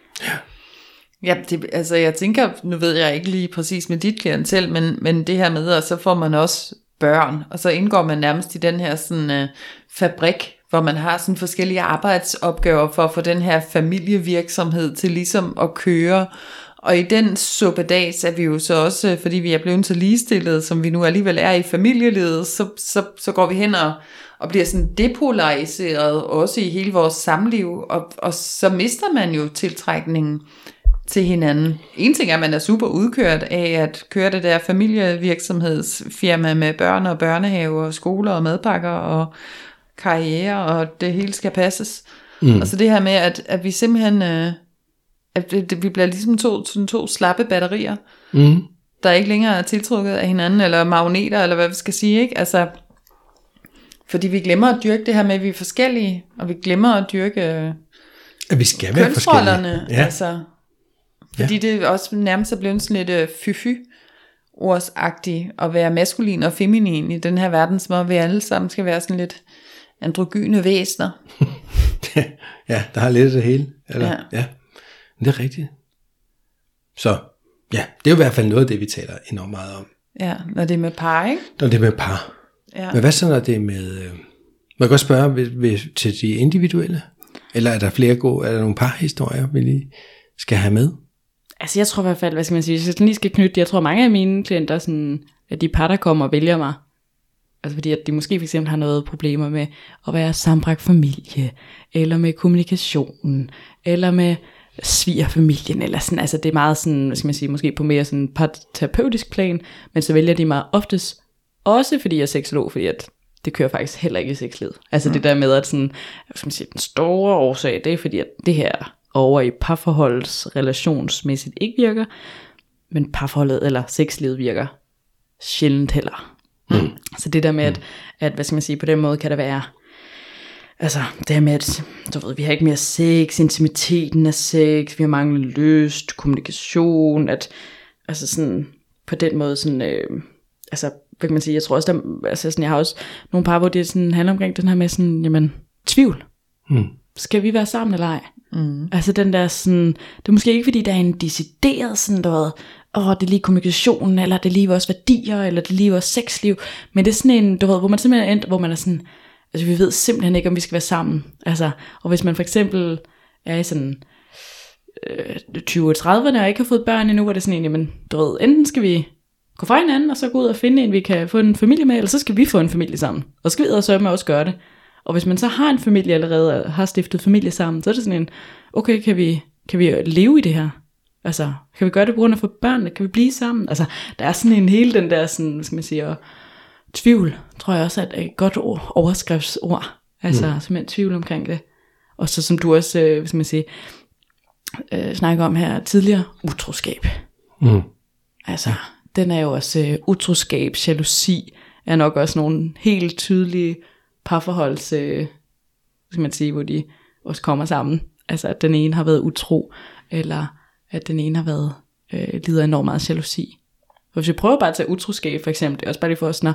[SPEAKER 4] Ja, det, altså jeg tænker, nu ved jeg ikke lige præcis med dit klientel, men, men det her med, at så får man også børn, og så indgår man nærmest i den her sådan uh, fabrik, hvor man har sådan forskellige arbejdsopgaver for at få den her familievirksomhed til ligesom at køre. Og i den suppedags er vi jo så også, øh, fordi vi er blevet så ligestillede, som vi nu alligevel er i familielivet, så, så, så går vi hen og, og bliver sådan depolariseret også i hele vores samliv, og, og så mister man jo tiltrækningen til hinanden. En ting er, at man er super udkørt af at køre det der familievirksomhedsfirma med børn og børnehave og skoler og madpakker og karriere, og det hele skal passes. Mm. Og så det her med, at, at vi simpelthen, øh, at det, vi bliver ligesom to, sådan to slappe batterier, mm. der ikke længere er tiltrukket af hinanden, eller magneter, eller hvad vi skal sige, ikke? Altså, fordi vi glemmer at dyrke det her med, at vi er forskellige, og vi glemmer at dyrke
[SPEAKER 2] at vi skal være forskellige.
[SPEAKER 4] Ja. Altså, fordi ja. det også nærmest er blevet sådan lidt uh, fy-fy ordsagtigt at være maskulin og feminin i den her verden, som om vi alle sammen skal være sådan lidt androgyne væsner. (laughs)
[SPEAKER 2] ja, der har lidt af det hele. Eller, ja. ja. Men det er rigtigt. Så ja, det er jo i hvert fald noget af det, vi taler enormt meget om.
[SPEAKER 4] Ja, når det er med par, ikke?
[SPEAKER 2] Når det er med par. Ja. Men hvad så, når det er med... Øh, man kan godt spørge ved, ved, til de individuelle? Eller er der flere gode, er der nogle par historier, vi lige skal have med?
[SPEAKER 3] Altså jeg tror i hvert fald, hvad skal man sige, hvis jeg lige skal knytte jeg tror mange af mine klienter, sådan, at de par, der kommer og vælger mig, altså fordi at de måske fx har noget problemer med at være sambragt familie, eller med kommunikation, eller med svigerfamilien, eller sådan, altså det er meget sådan, hvad skal man sige, måske på mere sådan terapeutisk plan, men så vælger de mig oftest, også fordi jeg er seksolog, fordi at det kører faktisk heller ikke i sexlivet. Altså mm. det der med, at sådan, hvad skal man sige, den store årsag, det er fordi, at det her over i parforholds relationsmæssigt ikke virker, men parforholdet eller sexlivet virker sjældent heller. Mm. Så det der med, at, at, hvad skal man sige, på den måde kan det være, altså det her med, at du ved, vi har ikke mere sex, intimiteten af sex, vi har manglet lyst, kommunikation, at altså sådan, på den måde sådan, øh, altså hvad kan man sige, jeg tror også, der, altså sådan, jeg har også nogle par, hvor det sådan handler omkring den her med sådan, jamen, tvivl. Mm. Skal vi være sammen eller ej? Mm. Altså den der sådan, det er måske ikke fordi, der er en decideret sådan, du ved, åh, det er lige kommunikationen, eller det er lige vores værdier, eller det er lige vores sexliv, men det er sådan en, du ved, hvor man simpelthen er endt, hvor man er sådan, altså vi ved simpelthen ikke, om vi skal være sammen. Altså, og hvis man for eksempel er i sådan øh, 20-30'erne og ikke har fået børn endnu, hvor det er sådan en, jamen, du ved, enten skal vi gå fra hinanden, og så gå ud og finde en, vi kan få en familie med, eller så skal vi få en familie sammen. Og så skal vi så med også gøre det. Og hvis man så har en familie allerede, og har stiftet familie sammen, så er det sådan en, okay, kan vi, kan vi leve i det her? Altså, kan vi gøre det på grund af for børnene? Kan vi blive sammen? Altså, der er sådan en hele den der, sådan, hvad skal man sige, og tvivl, tror jeg også er et godt ord, overskriftsord. Altså, mm. simpelthen tvivl omkring det. Og så som du også, øh, hvad skal man sige, øh, snakker om her tidligere, utroskab. Mm. Altså, den er jo også øh, utroskab, jalousi, er nok også nogle helt tydelige parforholds, øh, skal man sige, hvor de også kommer sammen. Altså at den ene har været utro, eller at den ene har været øh, lider enormt meget jalousi. For hvis vi prøver bare at tage utroskab for eksempel, det er også bare lige for os, når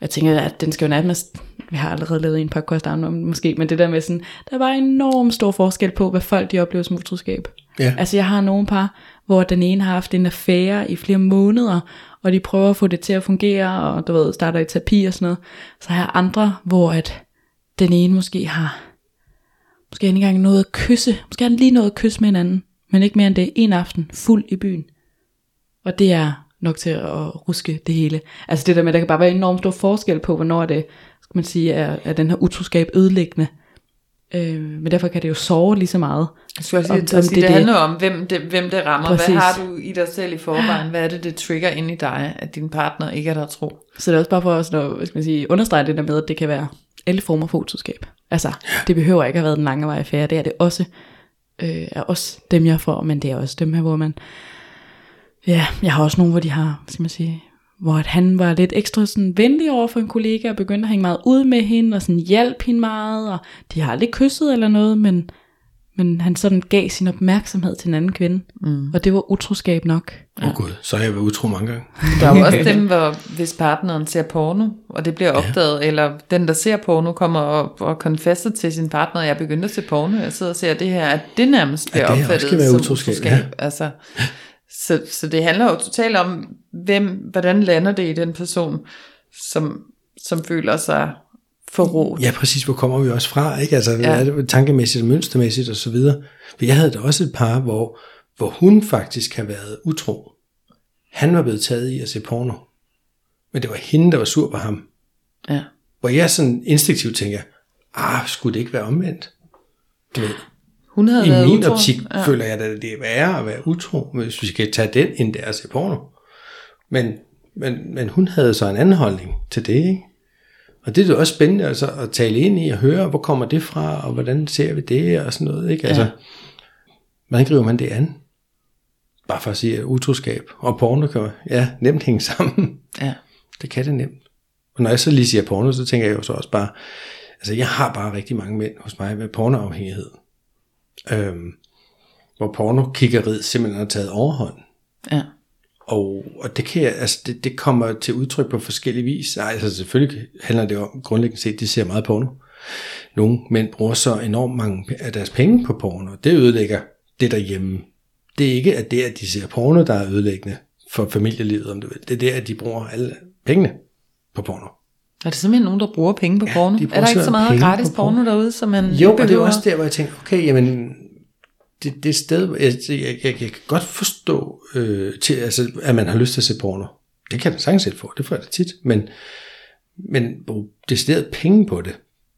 [SPEAKER 3] jeg tænker, at den skal jo nærmest, vi har allerede lavet en podcast om måske, men det der med sådan, der var enormt stor forskel på, hvad folk de oplever som utroskab. Ja. Altså jeg har nogle par, hvor den ene har haft en affære i flere måneder, og de prøver at få det til at fungere, og du ved, starter i terapi og sådan noget. Så har jeg andre, hvor at den ene måske har, måske ikke engang noget at kysse, måske har lige noget at kysse med hinanden, men ikke mere end det, en aften, fuld i byen. Og det er nok til at ruske det hele. Altså det der med, der kan bare være enormt stor forskel på, hvornår det, skal man sige, er, er den her utroskab ødelæggende, Øh, men derfor kan det jo sove lige så meget.
[SPEAKER 4] Jeg skulle også
[SPEAKER 3] Om-
[SPEAKER 4] at sige,
[SPEAKER 3] det
[SPEAKER 4] det,
[SPEAKER 3] er
[SPEAKER 4] handler om, hvem det, hvem det rammer.
[SPEAKER 3] Præcis.
[SPEAKER 4] Hvad har du i dig selv i forvejen? Hvad er det, det trigger ind i dig, at din partner ikke er der tro?
[SPEAKER 3] Så det er også bare for at hvad skal man sige, understrege det der med, at det kan være alle former for utroskab. Altså, det behøver ikke at have været den lange vej affære. Det er det også. Øh, er også dem, jeg får, men det er også dem her, hvor man... Ja, jeg har også nogle, hvor de har, hvad skal man sige, hvor at han var lidt ekstra sådan venlig over for en kollega, og begyndte at hænge meget ud med hende, og sådan hjalp hende meget, og de har aldrig kysset eller noget, men, men han sådan gav sin opmærksomhed til en anden kvinde, mm. og det var utroskab nok.
[SPEAKER 2] Åh oh, gud, så har jeg været utro mange gange.
[SPEAKER 4] Der er jo også (laughs) dem, hvor, hvis partneren ser porno, og det bliver opdaget, ja. eller den, der ser porno, kommer og, og confesser til sin partner, jeg er begyndt at se porno, jeg sidder og ser det her, at det nærmest bliver
[SPEAKER 2] At det
[SPEAKER 4] opfattet som
[SPEAKER 2] utroskab,
[SPEAKER 4] utroskab.
[SPEAKER 2] ja.
[SPEAKER 4] Altså, så, så det handler jo totalt om, hvem, hvordan lander det i den person, som, som føler sig forrådt.
[SPEAKER 2] Ja, præcis. Hvor kommer vi også fra? Ikke? Altså,
[SPEAKER 4] Ja.
[SPEAKER 2] er det tankemæssigt, mønstermæssigt og så videre. For jeg havde da også et par, hvor, hvor hun faktisk har været utro. Han var blevet taget i at se porno. Men det var hende, der var sur på ham.
[SPEAKER 4] Ja.
[SPEAKER 2] Hvor jeg sådan instinktivt tænker, ah, skulle det ikke være omvendt? Du ved,
[SPEAKER 4] Hun havde
[SPEAKER 2] I
[SPEAKER 4] været
[SPEAKER 2] min
[SPEAKER 4] utro.
[SPEAKER 2] optik ja. føler jeg, at det er værre at være utro, hvis vi skal tage den ind der og se porno. Men, men, men hun havde så en anden holdning til det, ikke? Og det er jo også spændende altså, at tale ind i og høre, hvor kommer det fra, og hvordan ser vi det, og sådan noget, ikke? Altså, hvordan griber man det an? Bare for at sige, at utroskab og porno kan ja, nemt hænge sammen.
[SPEAKER 4] Ja.
[SPEAKER 2] Det kan det nemt. Og når jeg så lige siger porno, så tænker jeg jo så også bare, altså jeg har bare rigtig mange mænd hos mig med pornoafhængighed. Øhm, hvor pornokiggeriet simpelthen har taget overhånd.
[SPEAKER 4] Ja.
[SPEAKER 2] Og, og det, kan jeg, altså det, det kommer til udtryk på forskellige vis. Ej, altså selvfølgelig handler det om, grundlæggende set, de ser meget porno. Nogle mænd bruger så enormt mange af deres penge på porno. Det ødelægger det derhjemme. Det er ikke at det, at de ser porno, der er ødelæggende for familielivet, om du vil. Det er det, at de bruger alle pengene på porno.
[SPEAKER 4] Er det simpelthen nogen, der bruger penge på
[SPEAKER 2] Ja,
[SPEAKER 4] porno?
[SPEAKER 2] de
[SPEAKER 4] Er der ikke så meget gratis
[SPEAKER 2] på
[SPEAKER 4] porno
[SPEAKER 2] porno.
[SPEAKER 4] derude, som man
[SPEAKER 2] Jo, og det er også der, hvor jeg tænker, okay, jamen, det, det sted, jeg, jeg, jeg, jeg kan godt forstå, øh, til, altså, at man har lyst til at se porno. Det kan jeg da sagtens selv få, det får jeg da tit, men, men bruge decideret penge på det,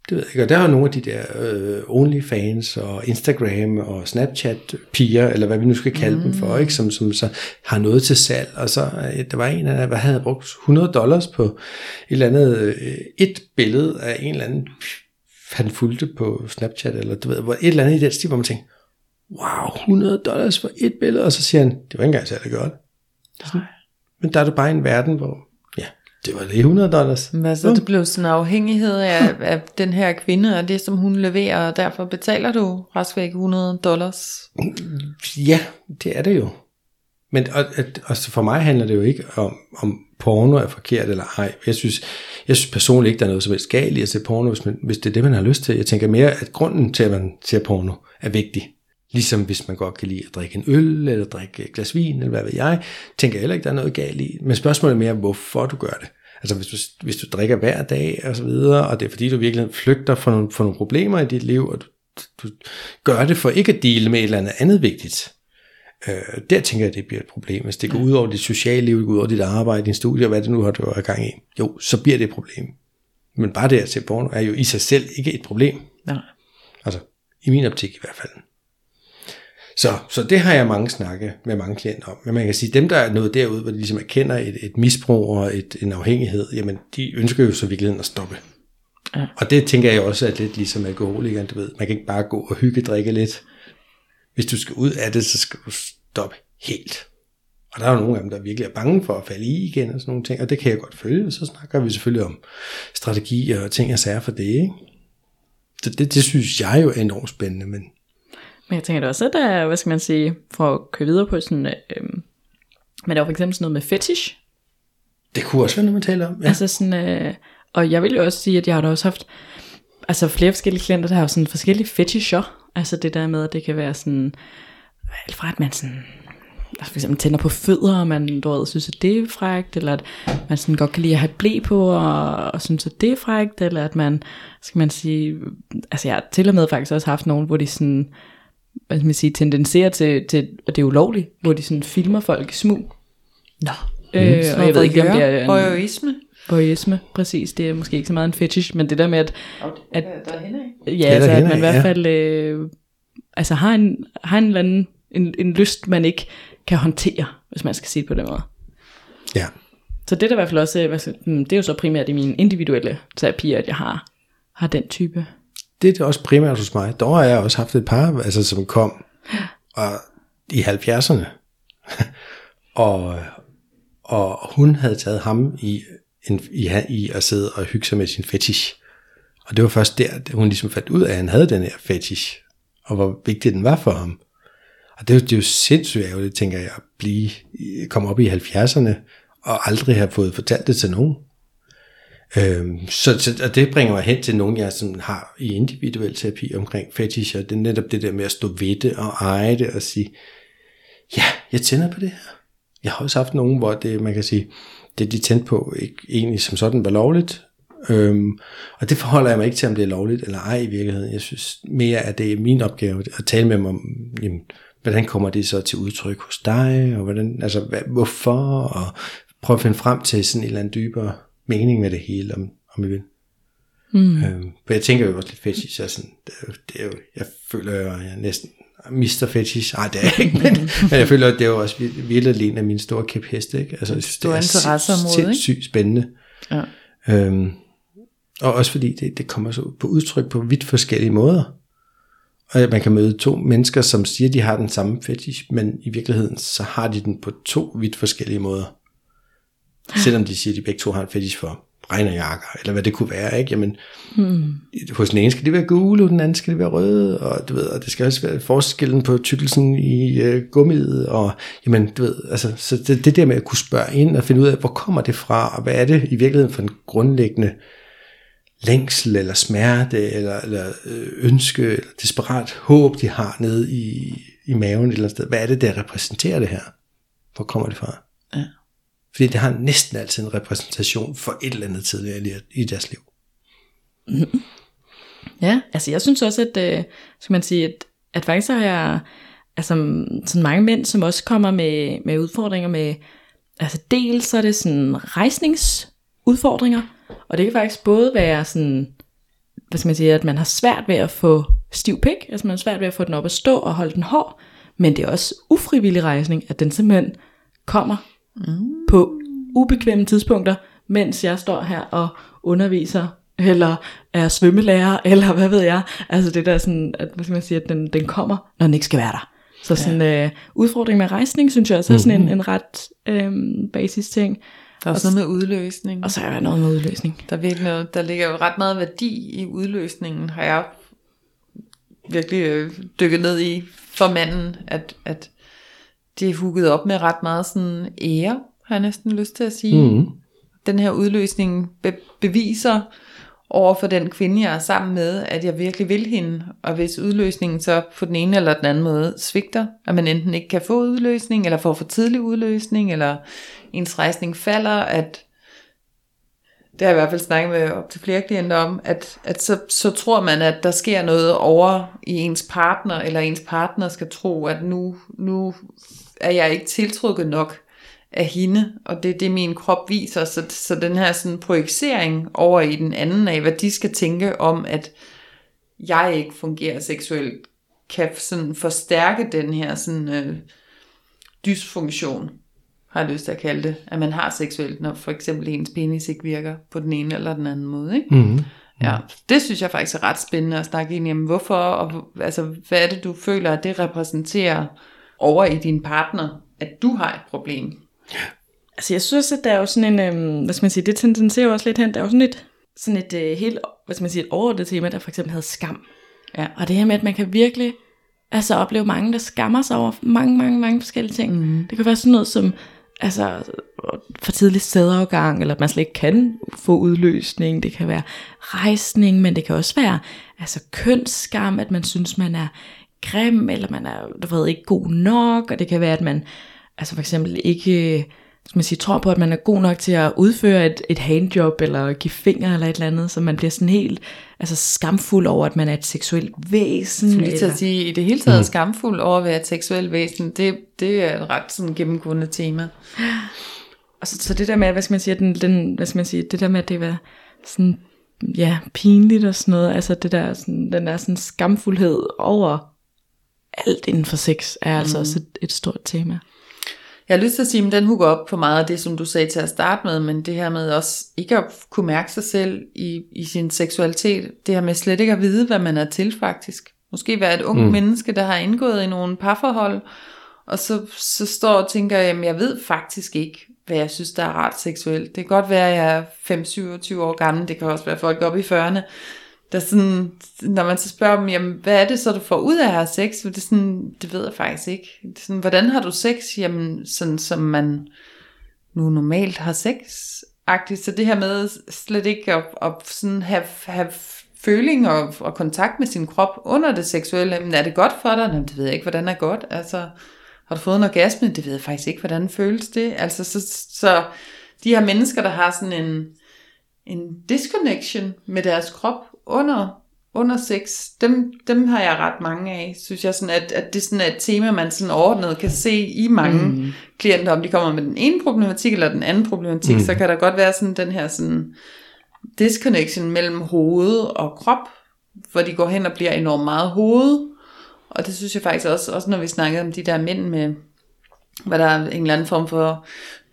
[SPEAKER 2] det ved jeg ikke. Og der er jo nogle af de der øh, OnlyFans og Instagram og Snapchat-piger, eller hvad vi nu skal kalde mm. dem for, ikke? Som, som så har noget til salg. Og så øh, der var en, der hvad havde brugt 100 dollars på et eller andet, øh, et billede af en eller anden, han fulgte på Snapchat, eller du ved, hvor et eller andet i den stil, hvor man tænkte, wow, 100 dollars for et billede, og så siger han, det var ikke engang særlig godt. Sådan. Men der er du bare i en verden, hvor, ja, det var lige 100 dollars.
[SPEAKER 4] Hvad så, det blev sådan en afhængighed af, af den her kvinde, og det som hun leverer, og derfor betaler du rask væk 100 dollars.
[SPEAKER 2] Ja, det er det jo. Men og, og for mig handler det jo ikke om, om porno er forkert eller ej. Jeg synes, jeg synes personligt ikke, der er noget som helst galt i at se porno, hvis, man, hvis det er det, man har lyst til. Jeg tænker mere, at grunden til, at man ser porno, er vigtig. Ligesom hvis man godt kan lide at drikke en øl, eller drikke et glas vin, eller hvad ved jeg, tænker jeg heller ikke, der er noget galt i. Men spørgsmålet er mere, hvorfor du gør det. Altså hvis du, hvis du drikker hver dag og så videre, og det er fordi, du virkelig flygter fra nogle, fra nogle problemer i dit liv, og du, du gør det for ikke at dele med et eller andet andet vigtigt, Øh, der tænker jeg, at det bliver et problem. Hvis det går ud over dit sociale liv, det går ud over dit arbejde, din studie, og hvad det nu har du har gang i, jo, så bliver det et problem. Men bare det at se porno er jo i sig selv ikke et problem.
[SPEAKER 4] Nej.
[SPEAKER 2] Altså, i min optik i hvert fald. Så, så det har jeg mange snakke med mange klienter om. Men man kan sige, dem der er nået derud, hvor de ligesom erkender et, et misbrug og et, en afhængighed, jamen de ønsker jo så virkeligheden at stoppe.
[SPEAKER 4] Ja.
[SPEAKER 2] Og det tænker jeg også er lidt ligesom alkoholikeren, du ved. Man kan ikke bare gå og hygge drikke lidt. Hvis du skal ud af det, så skal du stoppe helt. Og der er jo nogle af dem, der virkelig er bange for at falde i igen og sådan nogle ting, og det kan jeg godt følge. Så snakker vi selvfølgelig om strategier og ting og sager for det, ikke? Så det, det synes jeg jo er enormt spændende, men
[SPEAKER 3] Men jeg tænker da også, at der er, hvad skal man sige, for at køre videre på sådan, øh, men der er jo for eksempel sådan noget med fetish,
[SPEAKER 2] det kunne også være noget, man taler om.
[SPEAKER 3] Ja. Altså sådan, øh, og jeg vil jo også sige, at jeg har da også haft altså flere forskellige klienter, der har jo sådan forskellige fetisher. Altså det der med, at det kan være sådan, alt fra at man sådan, altså for eksempel tænder på fødder, og man du ved, synes, at det er frækt, eller at man sådan godt kan lide at have blæ på, og, og synes, at det er frækt, eller at man, skal man sige, altså jeg har til og med faktisk også haft nogen, hvor de sådan, hvad skal man sige, tendenserer til, til at det er ulovligt, hvor de sådan filmer folk i smug.
[SPEAKER 4] Nå.
[SPEAKER 3] Øh, og jeg ved ikke, om det er en,
[SPEAKER 4] Voyeurisme.
[SPEAKER 3] voyeurisme, præcis. Det er måske ikke så meget en fetish, men det der med, at, at
[SPEAKER 4] der er hende,
[SPEAKER 3] ja,
[SPEAKER 2] der
[SPEAKER 3] altså, at man i hvert
[SPEAKER 2] ja.
[SPEAKER 3] fald øh, altså har en, har en, eller anden, en, en lyst, man ikke kan håndtere, hvis man skal sige det på den måde.
[SPEAKER 2] Ja.
[SPEAKER 3] Så det er da i hvert fald også, øh, hmm, det er jo så primært i mine individuelle terapier, at jeg har, har den type.
[SPEAKER 2] Det er det også primært hos mig. Dog har jeg også haft et par, altså, som kom og, i 70'erne. og, og hun havde taget ham i, en, i, i at sidde og hygge sig med sin fetish. Og det var først der, hun ligesom fandt ud af, at han havde den her fetish, og hvor vigtig den var for ham. Og det det er jo sindssygt ærgerligt, tænker jeg, at blive, komme op i 70'erne, og aldrig have fået fortalt det til nogen. Øhm, så, så og det bringer mig hen til nogen, jeg sådan har i individuel terapi omkring fetish, og det er netop det der med at stå ved det og eje det og sige, ja, jeg tænder på det her. Jeg har også haft nogen, hvor det, man kan sige, det de tændte på ikke egentlig som sådan var lovligt, øhm, og det forholder jeg mig ikke til, om det er lovligt eller ej i virkeligheden. Jeg synes mere, at det er min opgave at tale med dem om, jamen, hvordan kommer det så til udtryk hos dig, og hvordan, altså, hvad, hvorfor, og prøve at finde frem til sådan en eller anden dybere mening med det hele, om, om I vil. Mm. Øhm, for jeg tænker jo også lidt fetish, er sådan, det er jo, det er jo, jeg føler jo, jeg næsten mister fetish. Nej, det er jeg ikke, men, men jeg føler, at det er jo også vir- virkelig en af mine store kæpheste. Ikke? Altså, jeg det er sindssygt spændende.
[SPEAKER 4] Ja.
[SPEAKER 2] Øhm, og også fordi det, det kommer så på udtryk på vidt forskellige måder. Og man kan møde to mennesker, som siger, at de har den samme fetish, men i virkeligheden, så har de den på to vidt forskellige måder. Selvom de siger, at de begge to har en fetish for regnerjakker, eller hvad det kunne være, ikke? Jamen, hmm. hos den ene skal det være gule, og den anden skal det være røde, og du ved, og det skal også være forskellen på tykkelsen i øh, gummiet, og jamen, du ved, altså, så det, det der med at kunne spørge ind og finde ud af, hvor kommer det fra, og hvad er det i virkeligheden for en grundlæggende længsel, eller smerte, eller, eller øh, ønske, eller desperat håb, de har nede i, i maven et eller andet sted. Hvad er det, der repræsenterer det her? Hvor kommer det fra?
[SPEAKER 4] Ja.
[SPEAKER 2] Fordi det har næsten altid en repræsentation for et eller andet tidligere i- deres liv. (laughs)
[SPEAKER 3] Ja, altså jeg synes også, at, øh, skal man sige, at, at faktisk har jeg altså, sådan mange mænd, som også kommer med, med udfordringer med, altså dels så er det sådan rejsningsudfordringer, og det kan faktisk både være sådan, hvad skal man sige, at man har svært ved at få stiv pik, altså man har svært ved at få den op at stå og holde den hård, men det er også ufrivillig rejsning, at den simpelthen kommer mm. på ubekvemme tidspunkter, mens jeg står her og underviser, eller er svømmelærer, (laughs) eller hvad ved jeg. Altså det der sådan, at, hvad skal man sige, at den, den kommer, når den ikke skal være der. Så sådan ja. øh, udfordring med rejsning, synes jeg også er sådan en, en ret øh, basis ting.
[SPEAKER 4] Der er også noget med udløsning.
[SPEAKER 3] Og så er der noget med udløsning.
[SPEAKER 4] Der, er virkelig noget, der ligger jo ret meget værdi i udløsningen, har jeg virkelig øh, dykket ned i for manden, at, at det er hugget op med ret meget sådan ære, har jeg næsten lyst til at sige.
[SPEAKER 2] Mm.
[SPEAKER 4] Den her udløsning be- beviser over for den kvinde, jeg er sammen med, at jeg virkelig vil hende. Og hvis udløsningen så på den ene eller den anden måde svigter, at man enten ikke kan få udløsning, eller får for tidlig udløsning, eller ens rejsning falder, at det har jeg i hvert fald snakket med op til flere klienter om, at, at så, så tror man, at der sker noget over i ens partner, eller ens partner skal tro, at nu, nu er jeg ikke tiltrukket nok af hende, og det er det, min krop viser. Så, så den her sådan projicering over i den anden af, hvad de skal tænke om, at jeg ikke fungerer seksuelt, kan sådan forstærke den her sådan, øh, dysfunktion, har jeg lyst til at kalde det, at man har seksuelt, når for eksempel ens penis ikke virker på den ene eller den anden måde. Ikke?
[SPEAKER 2] Mm.
[SPEAKER 4] Ja, det synes jeg faktisk er ret spændende at snakke ind i, hvorfor, og altså, hvad er det, du føler, at det repræsenterer over i din partner, at du har et problem?
[SPEAKER 3] Altså jeg synes, at der er jo sådan en, øhm, hvad skal man sige, det tendenserer jo også lidt hen, der er jo sådan et, sådan et øh, helt, hvad skal man sige, et overordnet tema, der for eksempel hedder skam.
[SPEAKER 4] Ja.
[SPEAKER 3] Og det her med, at man kan virkelig altså opleve mange, der skammer sig over mange, mange, mange forskellige ting. Mm. Det kan være sådan noget som, altså for tidlig sædafgang, eller at man slet ikke kan få udløsning. Det kan være rejsning, men det kan også være altså kønsskam, at man synes, man er grim, eller man er, du ved, ikke god nok, og det kan være, at man altså for eksempel ikke skal man sige, tror på, at man er god nok til at udføre et, et handjob, eller give fingre, eller et eller andet, så man bliver sådan helt altså, skamfuld over, at man er et seksuelt væsen.
[SPEAKER 4] Jeg skulle lige til
[SPEAKER 3] eller-
[SPEAKER 4] at sige, i det hele taget mm. skamfuld over at være et seksuelt væsen, det, det er et ret sådan gennemgående tema.
[SPEAKER 3] Og så, så det der med, hvad skal man sige, den, den, hvad skal man sige, det der med, at det var sådan, ja, pinligt og sådan noget, altså det der, sådan, den der sådan skamfuldhed over alt inden for sex, er altså mm. også et, et stort tema.
[SPEAKER 4] Jeg har lyst til at sige, at den hugger op på meget af det, som du sagde til at starte med, men det her med også ikke at kunne mærke sig selv i, i sin seksualitet, det her med slet ikke at vide, hvad man er til faktisk. Måske være et ung mm. menneske, der har indgået i nogle parforhold, og så, så står og tænker, jamen jeg ved faktisk ikke, hvad jeg synes, der er ret seksuelt. Det kan godt være, at jeg er 5-27 år gammel, det kan også være folk op i 40'erne, der sådan, når man så spørger dem, jamen, hvad er det så, du får ud af at have sex? Det, er sådan, det ved jeg faktisk ikke. Det er sådan, hvordan har du sex? Jamen, sådan som man nu normalt har sex. -agtigt. Så det her med slet ikke at, at sådan have, have føling og, og kontakt med sin krop under det seksuelle, men er det godt for dig? Jamen, det ved jeg ikke, hvordan er godt. Altså, har du fået en orgasme? Det ved jeg faktisk ikke, hvordan føles det. Altså, så, så de her mennesker, der har sådan en, en disconnection med deres krop under, under sex, dem, dem har jeg ret mange af, synes jeg, sådan at, at det sådan er et tema, man sådan ordnet kan se i mange mm. klienter, om de kommer med den ene problematik eller den anden problematik, mm. så kan der godt være sådan den her sådan disconnection mellem hoved og krop, hvor de går hen og bliver enormt meget hoved, og det synes jeg faktisk også, også når vi snakker om de der mænd med, hvad der er en eller anden form for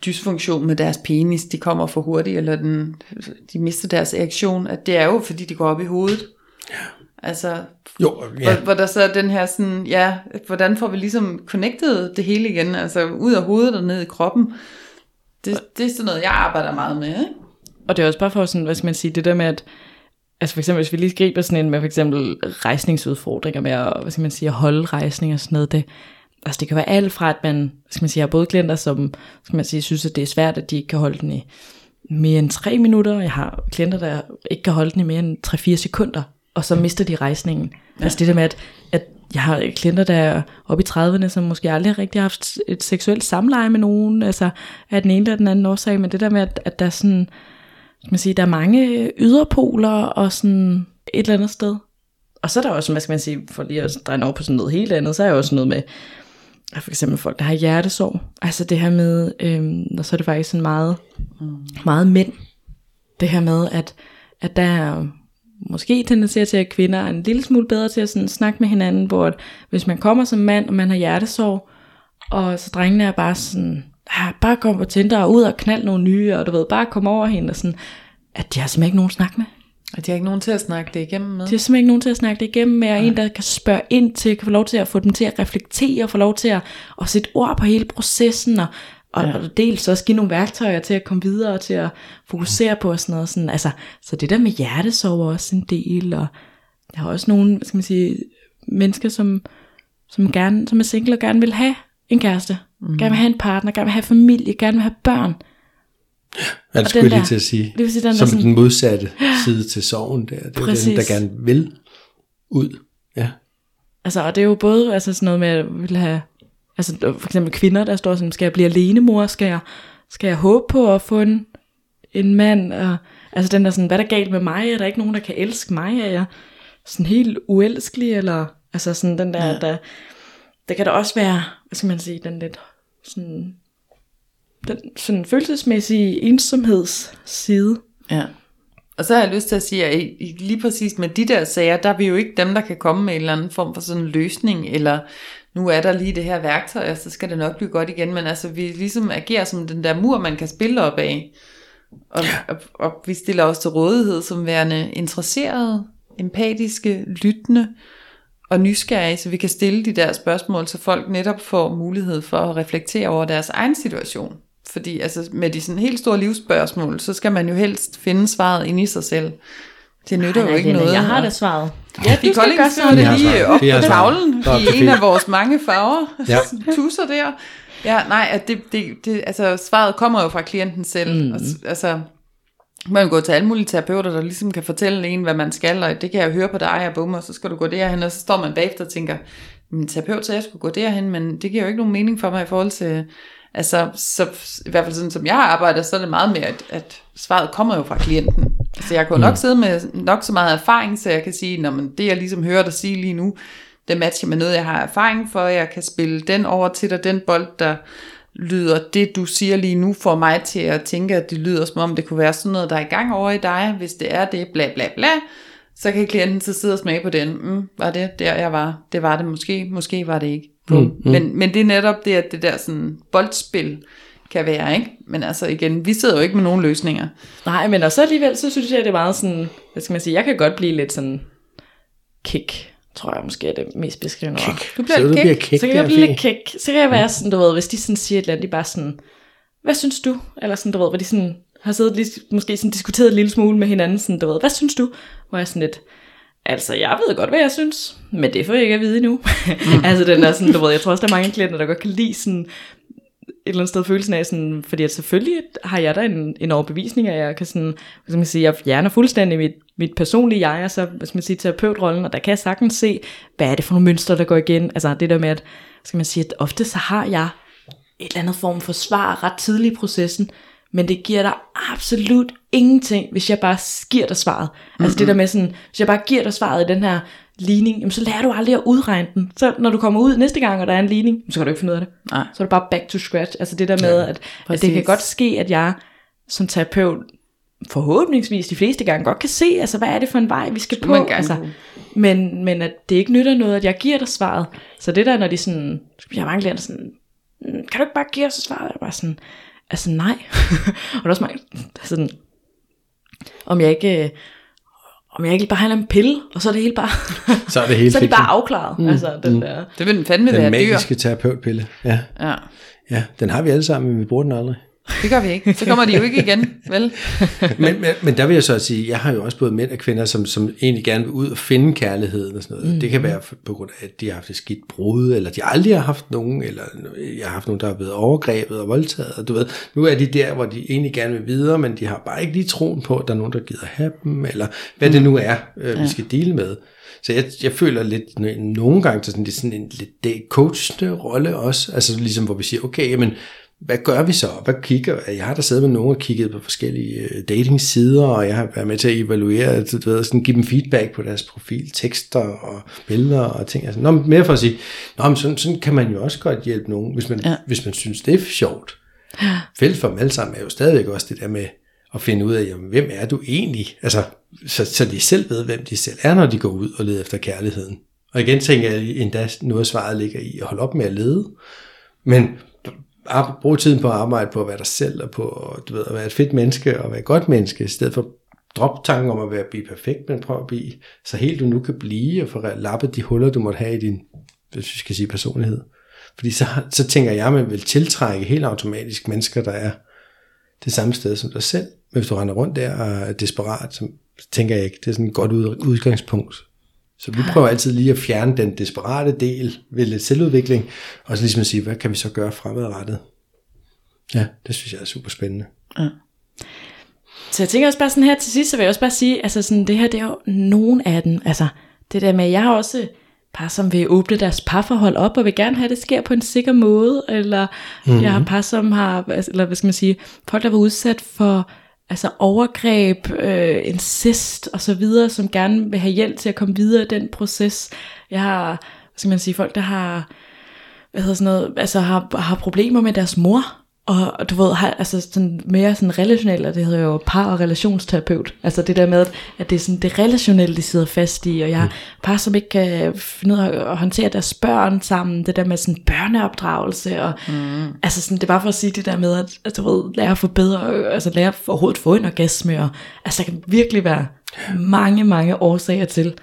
[SPEAKER 4] dysfunktion med deres penis, de kommer for hurtigt, eller den, de mister deres erektion, at det er jo, fordi de går op i hovedet. Ja. Altså, jo, ja. hvor, hvor der så er den her sådan, ja, hvordan får vi ligesom connected det hele igen, altså ud af hovedet og ned i kroppen. Det, det er sådan noget, jeg arbejder meget med, ikke?
[SPEAKER 3] Og det er også bare for sådan, hvad skal man sige, det der med, at Altså for eksempel, hvis vi lige griber sådan en med for eksempel rejsningsudfordringer med at, hvad skal man sige, at holde rejsning og sådan noget, det, altså det kan være alt fra, at man, skal man sige, har både klienter, som skal man sige, synes, at det er svært, at de ikke kan holde den i mere end 3 minutter. Jeg har klienter, der ikke kan holde den i mere end 3-4 sekunder, og så mister de rejsningen. Ja. Altså det der med, at, at jeg har klienter, der er oppe i 30'erne, som måske aldrig rigtig har haft et seksuelt samleje med nogen, altså af den ene eller den anden årsag, men det der med, at, at der er sådan, skal man sige, der er mange yderpoler og sådan et eller andet sted. Og så er der også, hvad skal man sige, for lige at dreje over på sådan noget helt andet, så er der også noget med, for eksempel folk, der har hjertesorg. Altså det her med, øhm, og så er det faktisk sådan meget, meget mænd. Det her med, at, at der er måske tendenserer til, at kvinder er en lille smule bedre til at sådan snakke med hinanden, hvor at, hvis man kommer som mand, og man har hjertesorg, og så drengene er bare sådan, ah, bare kom på Tinder og ud og knald nogle nye, og du ved, bare kom over hende, og sådan, at de har simpelthen ikke nogen snak med.
[SPEAKER 4] Og de har ikke nogen til at snakke det igennem med.
[SPEAKER 3] De har simpelthen ikke nogen til at snakke det igennem med, og en, der kan spørge ind til, kan få lov til at få dem til at reflektere, og få lov til at, at sætte ord på hele processen, og, og, ja. og dels også give nogle værktøjer til at komme videre, og til at fokusere på og sådan noget. Sådan, altså, så det der med hjertesorg er også en del, og jeg har også nogle, skal man sige, mennesker, som, som, gerne, som er single og gerne vil have en kæreste, mm. gerne vil have en partner, gerne vil have familie, gerne vil have børn.
[SPEAKER 2] Ja, det skulle jeg lige til at sige. Det vil sige den som sådan, den modsatte side til sorgen der. Det er præcis. den, der gerne vil ud. Ja.
[SPEAKER 3] Altså, og det er jo både altså sådan noget med at vil have, altså for eksempel kvinder, der står sådan, skal jeg blive alene mor, skal jeg, skal jeg håbe på at få en, en mand, og, altså den der sådan, hvad er der galt med mig, er der ikke nogen, der kan elske mig, er jeg sådan helt uelskelig, eller altså sådan den der, ja. der, der kan der også være, hvad skal man sige, den lidt sådan den sådan følelsesmæssige ensomhedsside.
[SPEAKER 4] Ja. Og så har jeg lyst til at sige, at lige præcis med de der sager, der er vi jo ikke dem, der kan komme med en eller anden form for sådan en løsning, eller nu er der lige det her værktøj, og så skal det nok blive godt igen, men altså vi ligesom agerer som den der mur, man kan spille op af. Og, ja. og, og vi stiller os til rådighed som værende interesserede, empatiske, lyttende og nysgerrige, så vi kan stille de der spørgsmål, så folk netop får mulighed for at reflektere over deres egen situation. Fordi altså, med de sådan helt store livsspørgsmål, så skal man jo helst finde svaret inde i sig selv. Det nytter nej, jo ikke noget.
[SPEAKER 3] Jeg har det svaret.
[SPEAKER 4] Ja, vi Kolding skriver det lige op på tavlen i en af vores mange farver. Ja. (laughs) Tusser der. Ja, nej, at det, det, det, altså, svaret kommer jo fra klienten selv. Mm. Og, altså, man kan gå til alle mulige terapeuter, der ligesom kan fortælle en, hvad man skal, og det kan jeg høre på dig, og bum, og så skal du gå derhen, og så står man bagefter og tænker, min terapeut sagde, jeg skulle gå derhen, men det giver jo ikke nogen mening for mig i forhold til Altså, så, i hvert fald sådan som jeg arbejder, så er det meget mere, at, at svaret kommer jo fra klienten. Altså, jeg kan jo nok mm. sidde med nok så meget erfaring, så jeg kan sige, når man, det jeg ligesom hører dig sige lige nu, det matcher med noget, jeg har erfaring for, jeg kan spille den over til dig, den bold, der lyder det, du siger lige nu, får mig til at tænke, at det lyder som om, det kunne være sådan noget, der er i gang over i dig. Hvis det er det, bla bla bla, så kan klienten så sidde og smage på den. Mm, var det der, jeg var? Det var det måske, måske var det ikke. Mm, mm. Men, men det er netop det, at det der sådan boldspil kan være, ikke? Men altså igen, vi sidder jo ikke med nogen løsninger.
[SPEAKER 3] Nej, men og så alligevel, så synes jeg, det er meget sådan, hvad skal man sige, jeg kan godt blive lidt sådan kick, tror jeg måske er det mest beskrivende ord.
[SPEAKER 4] Du bliver
[SPEAKER 2] så du
[SPEAKER 4] kick.
[SPEAKER 2] bliver kick,
[SPEAKER 3] Så kan jeg blive lidt kick. Så kan jeg være sådan, du ved, hvis de sådan siger et eller andet, de bare sådan, hvad synes du? Eller sådan, du ved, hvor de sådan har siddet lige, måske sådan diskuteret en lille smule med hinanden, sådan, du ved, hvad synes du? Hvor jeg er sådan lidt, altså jeg ved godt, hvad jeg synes, men det får jeg ikke at vide endnu. Mm. (laughs) altså den er sådan, du ved, jeg tror også, der er mange klienter, der godt kan lide sådan, et eller andet sted følelsen af sådan, fordi at selvfølgelig har jeg da en, en overbevisning, at jeg kan sådan, hvad skal man sige, jeg fjerner fuldstændig mit, mit personlige jeg, og så, hvad skal man sige, terapeutrollen, og der kan jeg sagtens se, hvad er det for nogle mønstre, der går igen, altså det der med, at, skal man sige, at ofte så har jeg et eller andet form for svar ret tidligt i processen, men det giver dig absolut ingenting, hvis jeg bare giver dig svaret. Mm-hmm. Altså det der med sådan, hvis jeg bare giver dig svaret i den her ligning, jamen så lærer du aldrig at udregne den. Så når du kommer ud næste gang, og der er en ligning, så kan du ikke finde ud af det.
[SPEAKER 4] Nej.
[SPEAKER 3] Så er det bare back to scratch. Altså det der med, ja, at, at det kan godt ske, at jeg som terapeut forhåbningsvis de fleste gange godt kan se, altså hvad er det for en vej, vi skal på.
[SPEAKER 4] man
[SPEAKER 3] Altså, men, men at det ikke nytter noget, at jeg giver dig svaret. Så det der, når de sådan, jeg klienter sådan, "Mm, kan du ikke bare give os svaret? Jeg er bare sådan, altså nej. (laughs) og der er også mange, sådan, om jeg ikke, øh, om jeg ikke bare har en pille, og så er det hele bare, (laughs)
[SPEAKER 2] Så er det helt (laughs)
[SPEAKER 3] så er de
[SPEAKER 2] fikset.
[SPEAKER 3] bare afklaret. Mm. Altså den der,
[SPEAKER 4] Det vil den fandme
[SPEAKER 2] Den
[SPEAKER 4] være dyr.
[SPEAKER 2] magiske terapeutpille. Ja.
[SPEAKER 4] Ja.
[SPEAKER 2] ja, den har vi alle sammen, men vi bruger den aldrig.
[SPEAKER 4] Det gør vi ikke. Så kommer de jo ikke igen, vel? (laughs)
[SPEAKER 2] men, men, men der vil jeg så sige, jeg har jo også både mænd og kvinder, som, som egentlig gerne vil ud og finde kærligheden og sådan noget. Mm. Det kan være for- på grund af, at de har haft et skidt brud, eller de aldrig har haft nogen, eller jeg har haft nogen, der er blevet overgrebet og voldtaget. Og du ved, nu er de der, hvor de egentlig gerne vil videre, men de har bare ikke lige troen på, at der er nogen, der gider have dem, eller hvad det nu er, øh, vi skal dele med. Så jeg, jeg føler lidt nogle gange, så sådan, det er sådan en lidt coachende rolle også, altså ligesom hvor vi siger, okay, jamen, hvad gør vi så? Hvad kigger? Jeg har da siddet med nogen og kigget på forskellige øh, datingsider, og jeg har været med til at evaluere, du ved, sådan give dem feedback på deres profil, tekster og billeder og ting. Altså, nå, mere for at sige, nå, men sådan, sådan kan man jo også godt hjælpe nogen, hvis man, ja. hvis man synes, det er sjovt. Fælles for dem alle sammen er jo stadigvæk også det der med at finde ud af, jamen, hvem er du egentlig? Altså, så, så de selv ved, hvem de selv er, når de går ud og leder efter kærligheden. Og igen tænker jeg endda, noget af svaret ligger i at holde op med at lede. Men bruge tiden på at arbejde på at være dig selv, og på du ved, at være et fedt menneske, og være et godt menneske, i stedet for drop tanken om at være blive perfekt, men prøv at blive så helt du nu kan blive, og få lappet de huller, du måtte have i din, hvis vi skal sige personlighed. Fordi så, så tænker jeg, at man vil tiltrække helt automatisk mennesker, der er det samme sted som dig selv. Men hvis du render rundt der og er desperat, så tænker jeg ikke, det er sådan et godt ud- udgangspunkt. Så vi prøver altid lige at fjerne den desperate del ved lidt selvudvikling, og så ligesom at sige, hvad kan vi så gøre fremadrettet? Ja, det synes jeg er super spændende.
[SPEAKER 3] Så jeg tænker også bare sådan her til sidst, så vil jeg også bare sige, altså sådan, det her, det er jo nogen af dem, altså det der med, jeg har også par, som vil åbne deres parforhold op, og vil gerne have, at det sker på en sikker måde, eller mm-hmm. jeg har par, som har, eller hvad skal man sige, folk, der var udsat for altså overgreb, øh, incest og så videre, som gerne vil have hjælp til at komme videre i den proces. Jeg har, hvad skal man sige, folk, der har, hvad hedder sådan noget, altså har, har problemer med deres mor, og, du ved, har, altså sådan mere sådan relationelt, og det hedder jo par- og relationsterapeut, altså det der med, at det er sådan det relationelle, de sidder fast i, og jeg har par, som ikke kan finde ud af at håndtere deres børn sammen, det der med sådan børneopdragelse, og mm. altså sådan, det er bare for at sige det der med, at, at du ved, lære at få bedre, altså lære at overhovedet få en orgasme, og altså der kan virkelig være mange, mange årsager til,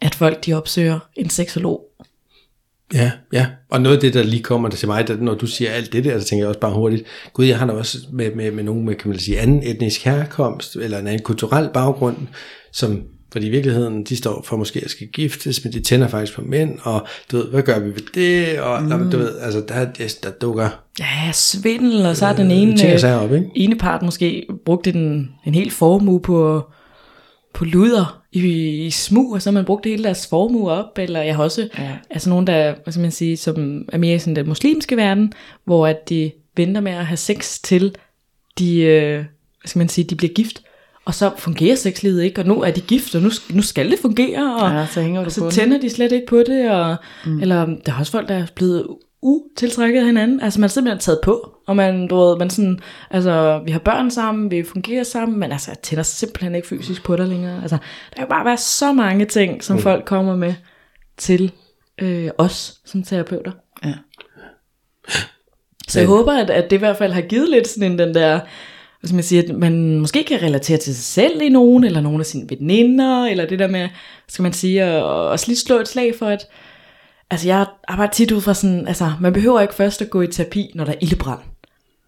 [SPEAKER 3] at folk de opsøger en seksolog.
[SPEAKER 2] Ja, ja. Og noget af det, der lige kommer til mig, der, når du siger alt det der, så tænker jeg også bare hurtigt, gud, jeg har da også med, med, med nogen med, kan man sige, anden etnisk herkomst, eller en anden kulturel baggrund, som, fordi i virkeligheden, de står for måske at skal giftes, men de tænder faktisk på mænd, og du ved, hvad gør vi ved det, og mm. du ved, altså, der, der, dukker
[SPEAKER 3] Ja, svindel, og så er den ene,
[SPEAKER 2] ting og sager op, ikke?
[SPEAKER 3] ene part måske brugte en, en hel formue på, på luder i, i smug, og så har man brugt hele deres formue op, eller jeg har også ja. altså nogen, der, hvad skal man sige, som er mere i sådan den muslimske verden, hvor at de venter med at have sex til de, øh, hvad skal man sige, de bliver gift, og så fungerer sexlivet ikke, og nu er de gift, og nu, nu skal det fungere, og,
[SPEAKER 4] Ja, så hænger
[SPEAKER 3] og så tænder de slet ikke på det, og, mm. eller der er også folk, der er blevet utiltrækket af hinanden. Altså man er simpelthen taget på, og man, du ved, man sådan, altså vi har børn sammen, vi fungerer sammen, men altså jeg tænder simpelthen ikke fysisk på dig længere. Altså der kan bare være så mange ting, som mm. folk kommer med til øh, os som terapeuter.
[SPEAKER 4] Ja.
[SPEAKER 3] Så jeg håber, at, at det i hvert fald har givet lidt sådan en den der, skal man sige, at man måske kan relatere til sig selv i nogen, eller nogle af sine veninder, eller det der med, skal man sige, at også lige slå et slag for, at altså jeg arbejder tit ud fra sådan, altså man behøver ikke først at gå i terapi, når der er ildebrand.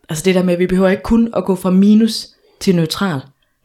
[SPEAKER 3] Altså det der med, at vi behøver ikke kun at gå fra minus til neutral.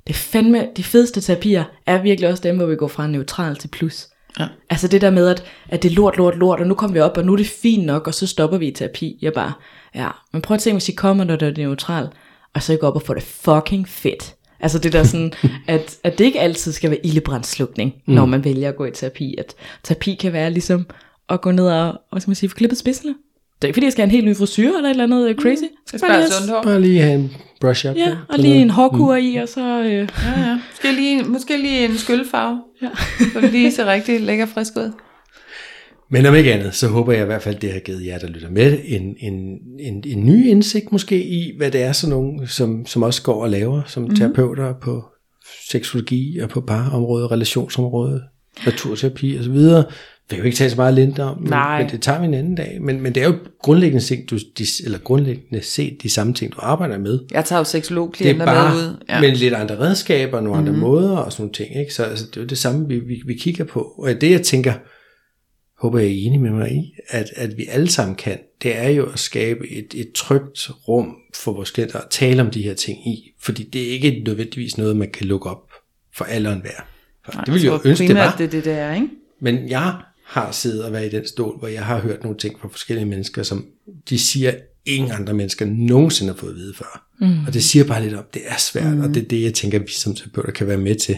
[SPEAKER 3] Det fandme, de fedeste terapier er virkelig også dem, hvor vi går fra neutral til plus.
[SPEAKER 4] Ja.
[SPEAKER 3] Altså det der med, at, at det er lort, lort, lort, og nu kommer vi op, og nu er det fint nok, og så stopper vi i terapi. Jeg bare, ja, men prøv at tænke, hvis I kommer, når det er neutral, og så går op og får det fucking fedt. Altså det der sådan, (laughs) at, at det ikke altid skal være ildebrandslukning, mm. når man vælger at gå i terapi. At terapi kan være ligesom at gå ned og, hvad skal man sige, få klippet spidserne. Det er ikke fordi, jeg skal have en helt ny frisyr eller et eller andet øh, crazy. Jeg skal bare lige,
[SPEAKER 4] sundt hår.
[SPEAKER 2] Bare lige have en brush up.
[SPEAKER 3] ja,
[SPEAKER 2] der.
[SPEAKER 3] og lige
[SPEAKER 2] noget.
[SPEAKER 3] en hårkur i, og så... Øh,
[SPEAKER 4] Ja, ja. Måske lige, måske lige en skyllefarve,
[SPEAKER 3] ja. (laughs)
[SPEAKER 4] så det lige ser rigtig lækker frisk ud.
[SPEAKER 2] Men om ikke andet, så håber jeg i hvert fald, det har givet jer, der lytter med, en, en, en, en ny indsigt måske i, hvad det er sådan nogen, som, som også går og laver som mm. terapeuter på seksologi og på parområdet, relationsområdet, naturterapi osv. Vi kan jo ikke tale så meget lint om, men,
[SPEAKER 4] Nej.
[SPEAKER 2] men det tager vi en anden dag. Men, men det er jo grundlæggende set, du, de, eller grundlæggende set de samme ting, du arbejder med.
[SPEAKER 4] Jeg tager jo
[SPEAKER 2] er
[SPEAKER 4] seksologklienter med ud.
[SPEAKER 2] ja. med lidt andre redskaber, nogle andre måder og sådan nogle ting. Ikke? Så altså, det er jo det samme, vi, vi, vi kigger på. Og det jeg tænker, håber jeg er enig med mig i, at, at vi alle sammen kan, det er jo at skabe et, et trygt rum for vores klienter at tale om de her ting i. Fordi det er ikke nødvendigvis noget, man kan lukke op for alle og enhver. Det vil jeg jo ønske, det
[SPEAKER 4] primært
[SPEAKER 2] var.
[SPEAKER 4] det er det, det er, ikke?
[SPEAKER 2] Men jeg har siddet og været i den stol, hvor jeg har hørt nogle ting fra forskellige mennesker, som de siger, ingen andre mennesker nogensinde har fået at vide før. Mm. Og det siger bare lidt om, det er svært, mm. og det er det, jeg tænker, vi som terapeuter kan være med til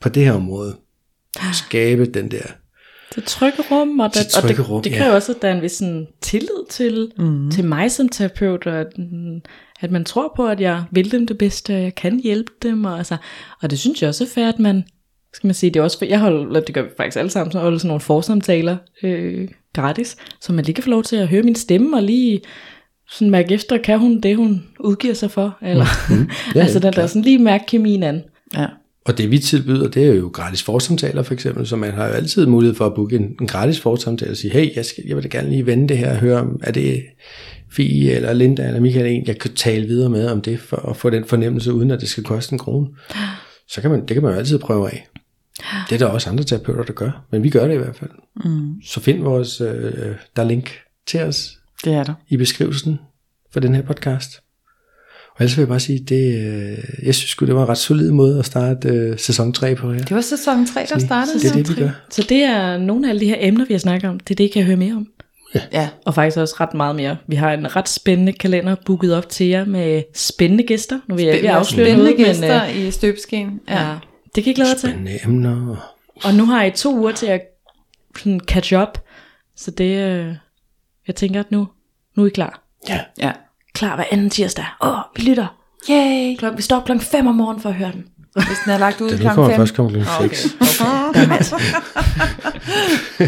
[SPEAKER 2] på det her område. At skabe den der
[SPEAKER 3] det trygge rum, og,
[SPEAKER 2] Det
[SPEAKER 3] det, og det,
[SPEAKER 2] rum,
[SPEAKER 3] det
[SPEAKER 2] ja.
[SPEAKER 3] kræver også, at der er en vis sådan, tillid til, mm. til mig som terapeut, og at, at man tror på, at jeg vil dem det bedste, og jeg kan hjælpe dem, og, altså, og det synes jeg også er fair, at man, skal man sige, det er også, for jeg holder, det gør vi faktisk alle sammen, så holder sådan nogle forsamtaler øh, gratis, så man lige kan få lov til at høre min stemme, og lige sådan mærke efter, kan hun det, hun udgiver sig for, eller, mm. (laughs)
[SPEAKER 2] Ja,
[SPEAKER 3] altså den der sådan lige mærke kemien an.
[SPEAKER 4] Ja.
[SPEAKER 2] Og det vi tilbyder, det er jo gratis forsamtaler for eksempel, så man har jo altid mulighed for at booke en, en gratis forsamtale og sige, hey, jeg, skal, jeg vil da gerne lige vende det her og høre, om er det Fie eller Linda eller Michael en, jeg kan tale videre med om det, for at få den fornemmelse, uden at det skal koste en krone. Så kan man, det kan man jo altid prøve af. Det er der også andre terapeuter, der gør, men vi gør det i hvert fald. Mm. Så find vores, øh, der er link til os
[SPEAKER 4] Det er der.
[SPEAKER 2] i beskrivelsen for den her podcast. Og ellers vil jeg bare sige, det, øh, jeg synes det var en ret solid måde at starte øh, sæson 3 på her.
[SPEAKER 4] Det var sæson 3, der startede.
[SPEAKER 2] Det er det, vi gør.
[SPEAKER 3] Så det er nogle af alle de her emner, vi har snakket om, det er det, I kan høre mere om.
[SPEAKER 4] Ja.
[SPEAKER 3] Og faktisk også ret meget mere. Vi har en ret spændende kalender booket op til jer med spændende gæster. Nu vil jeg ikke afsløre
[SPEAKER 4] Spændende
[SPEAKER 3] noget,
[SPEAKER 4] gæster
[SPEAKER 3] men
[SPEAKER 4] i støbeskeen.
[SPEAKER 3] øh,
[SPEAKER 4] Ja.
[SPEAKER 3] ja, det kan I glæde jer til.
[SPEAKER 2] Spændende emner.
[SPEAKER 3] Og nu har I to uger til at sådan catch up. Så det, øh, jeg tænker, at nu, nu er I klar.
[SPEAKER 2] Ja.
[SPEAKER 4] ja.
[SPEAKER 3] Klar hver anden tirsdag. Åh, oh, vi lytter.
[SPEAKER 4] Yay!
[SPEAKER 3] Klok, vi står op klokken 5 om morgenen for at høre den.
[SPEAKER 4] Hvis den er lagt ud
[SPEAKER 2] Den
[SPEAKER 4] klokken
[SPEAKER 2] kommer
[SPEAKER 4] 5.
[SPEAKER 2] først klokken
[SPEAKER 4] Okay.
[SPEAKER 2] 6.
[SPEAKER 4] okay.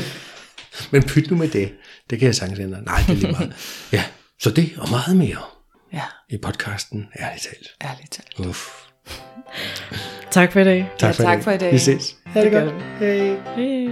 [SPEAKER 4] (laughs) (laughs)
[SPEAKER 2] Men pyt nu med det. Det kan jeg sagtens ændre. Nej, det er lige meget. (laughs) Ja, så det og meget mere
[SPEAKER 4] Ja,
[SPEAKER 2] i podcasten, ærligt talt.
[SPEAKER 4] ærligt talt.
[SPEAKER 2] Uff.
[SPEAKER 3] Tak for i dag.
[SPEAKER 2] Tak,
[SPEAKER 4] Ja, tak for i dag.
[SPEAKER 2] Vi ses. Ha' det
[SPEAKER 3] Det
[SPEAKER 2] godt. Hej.
[SPEAKER 3] Hej.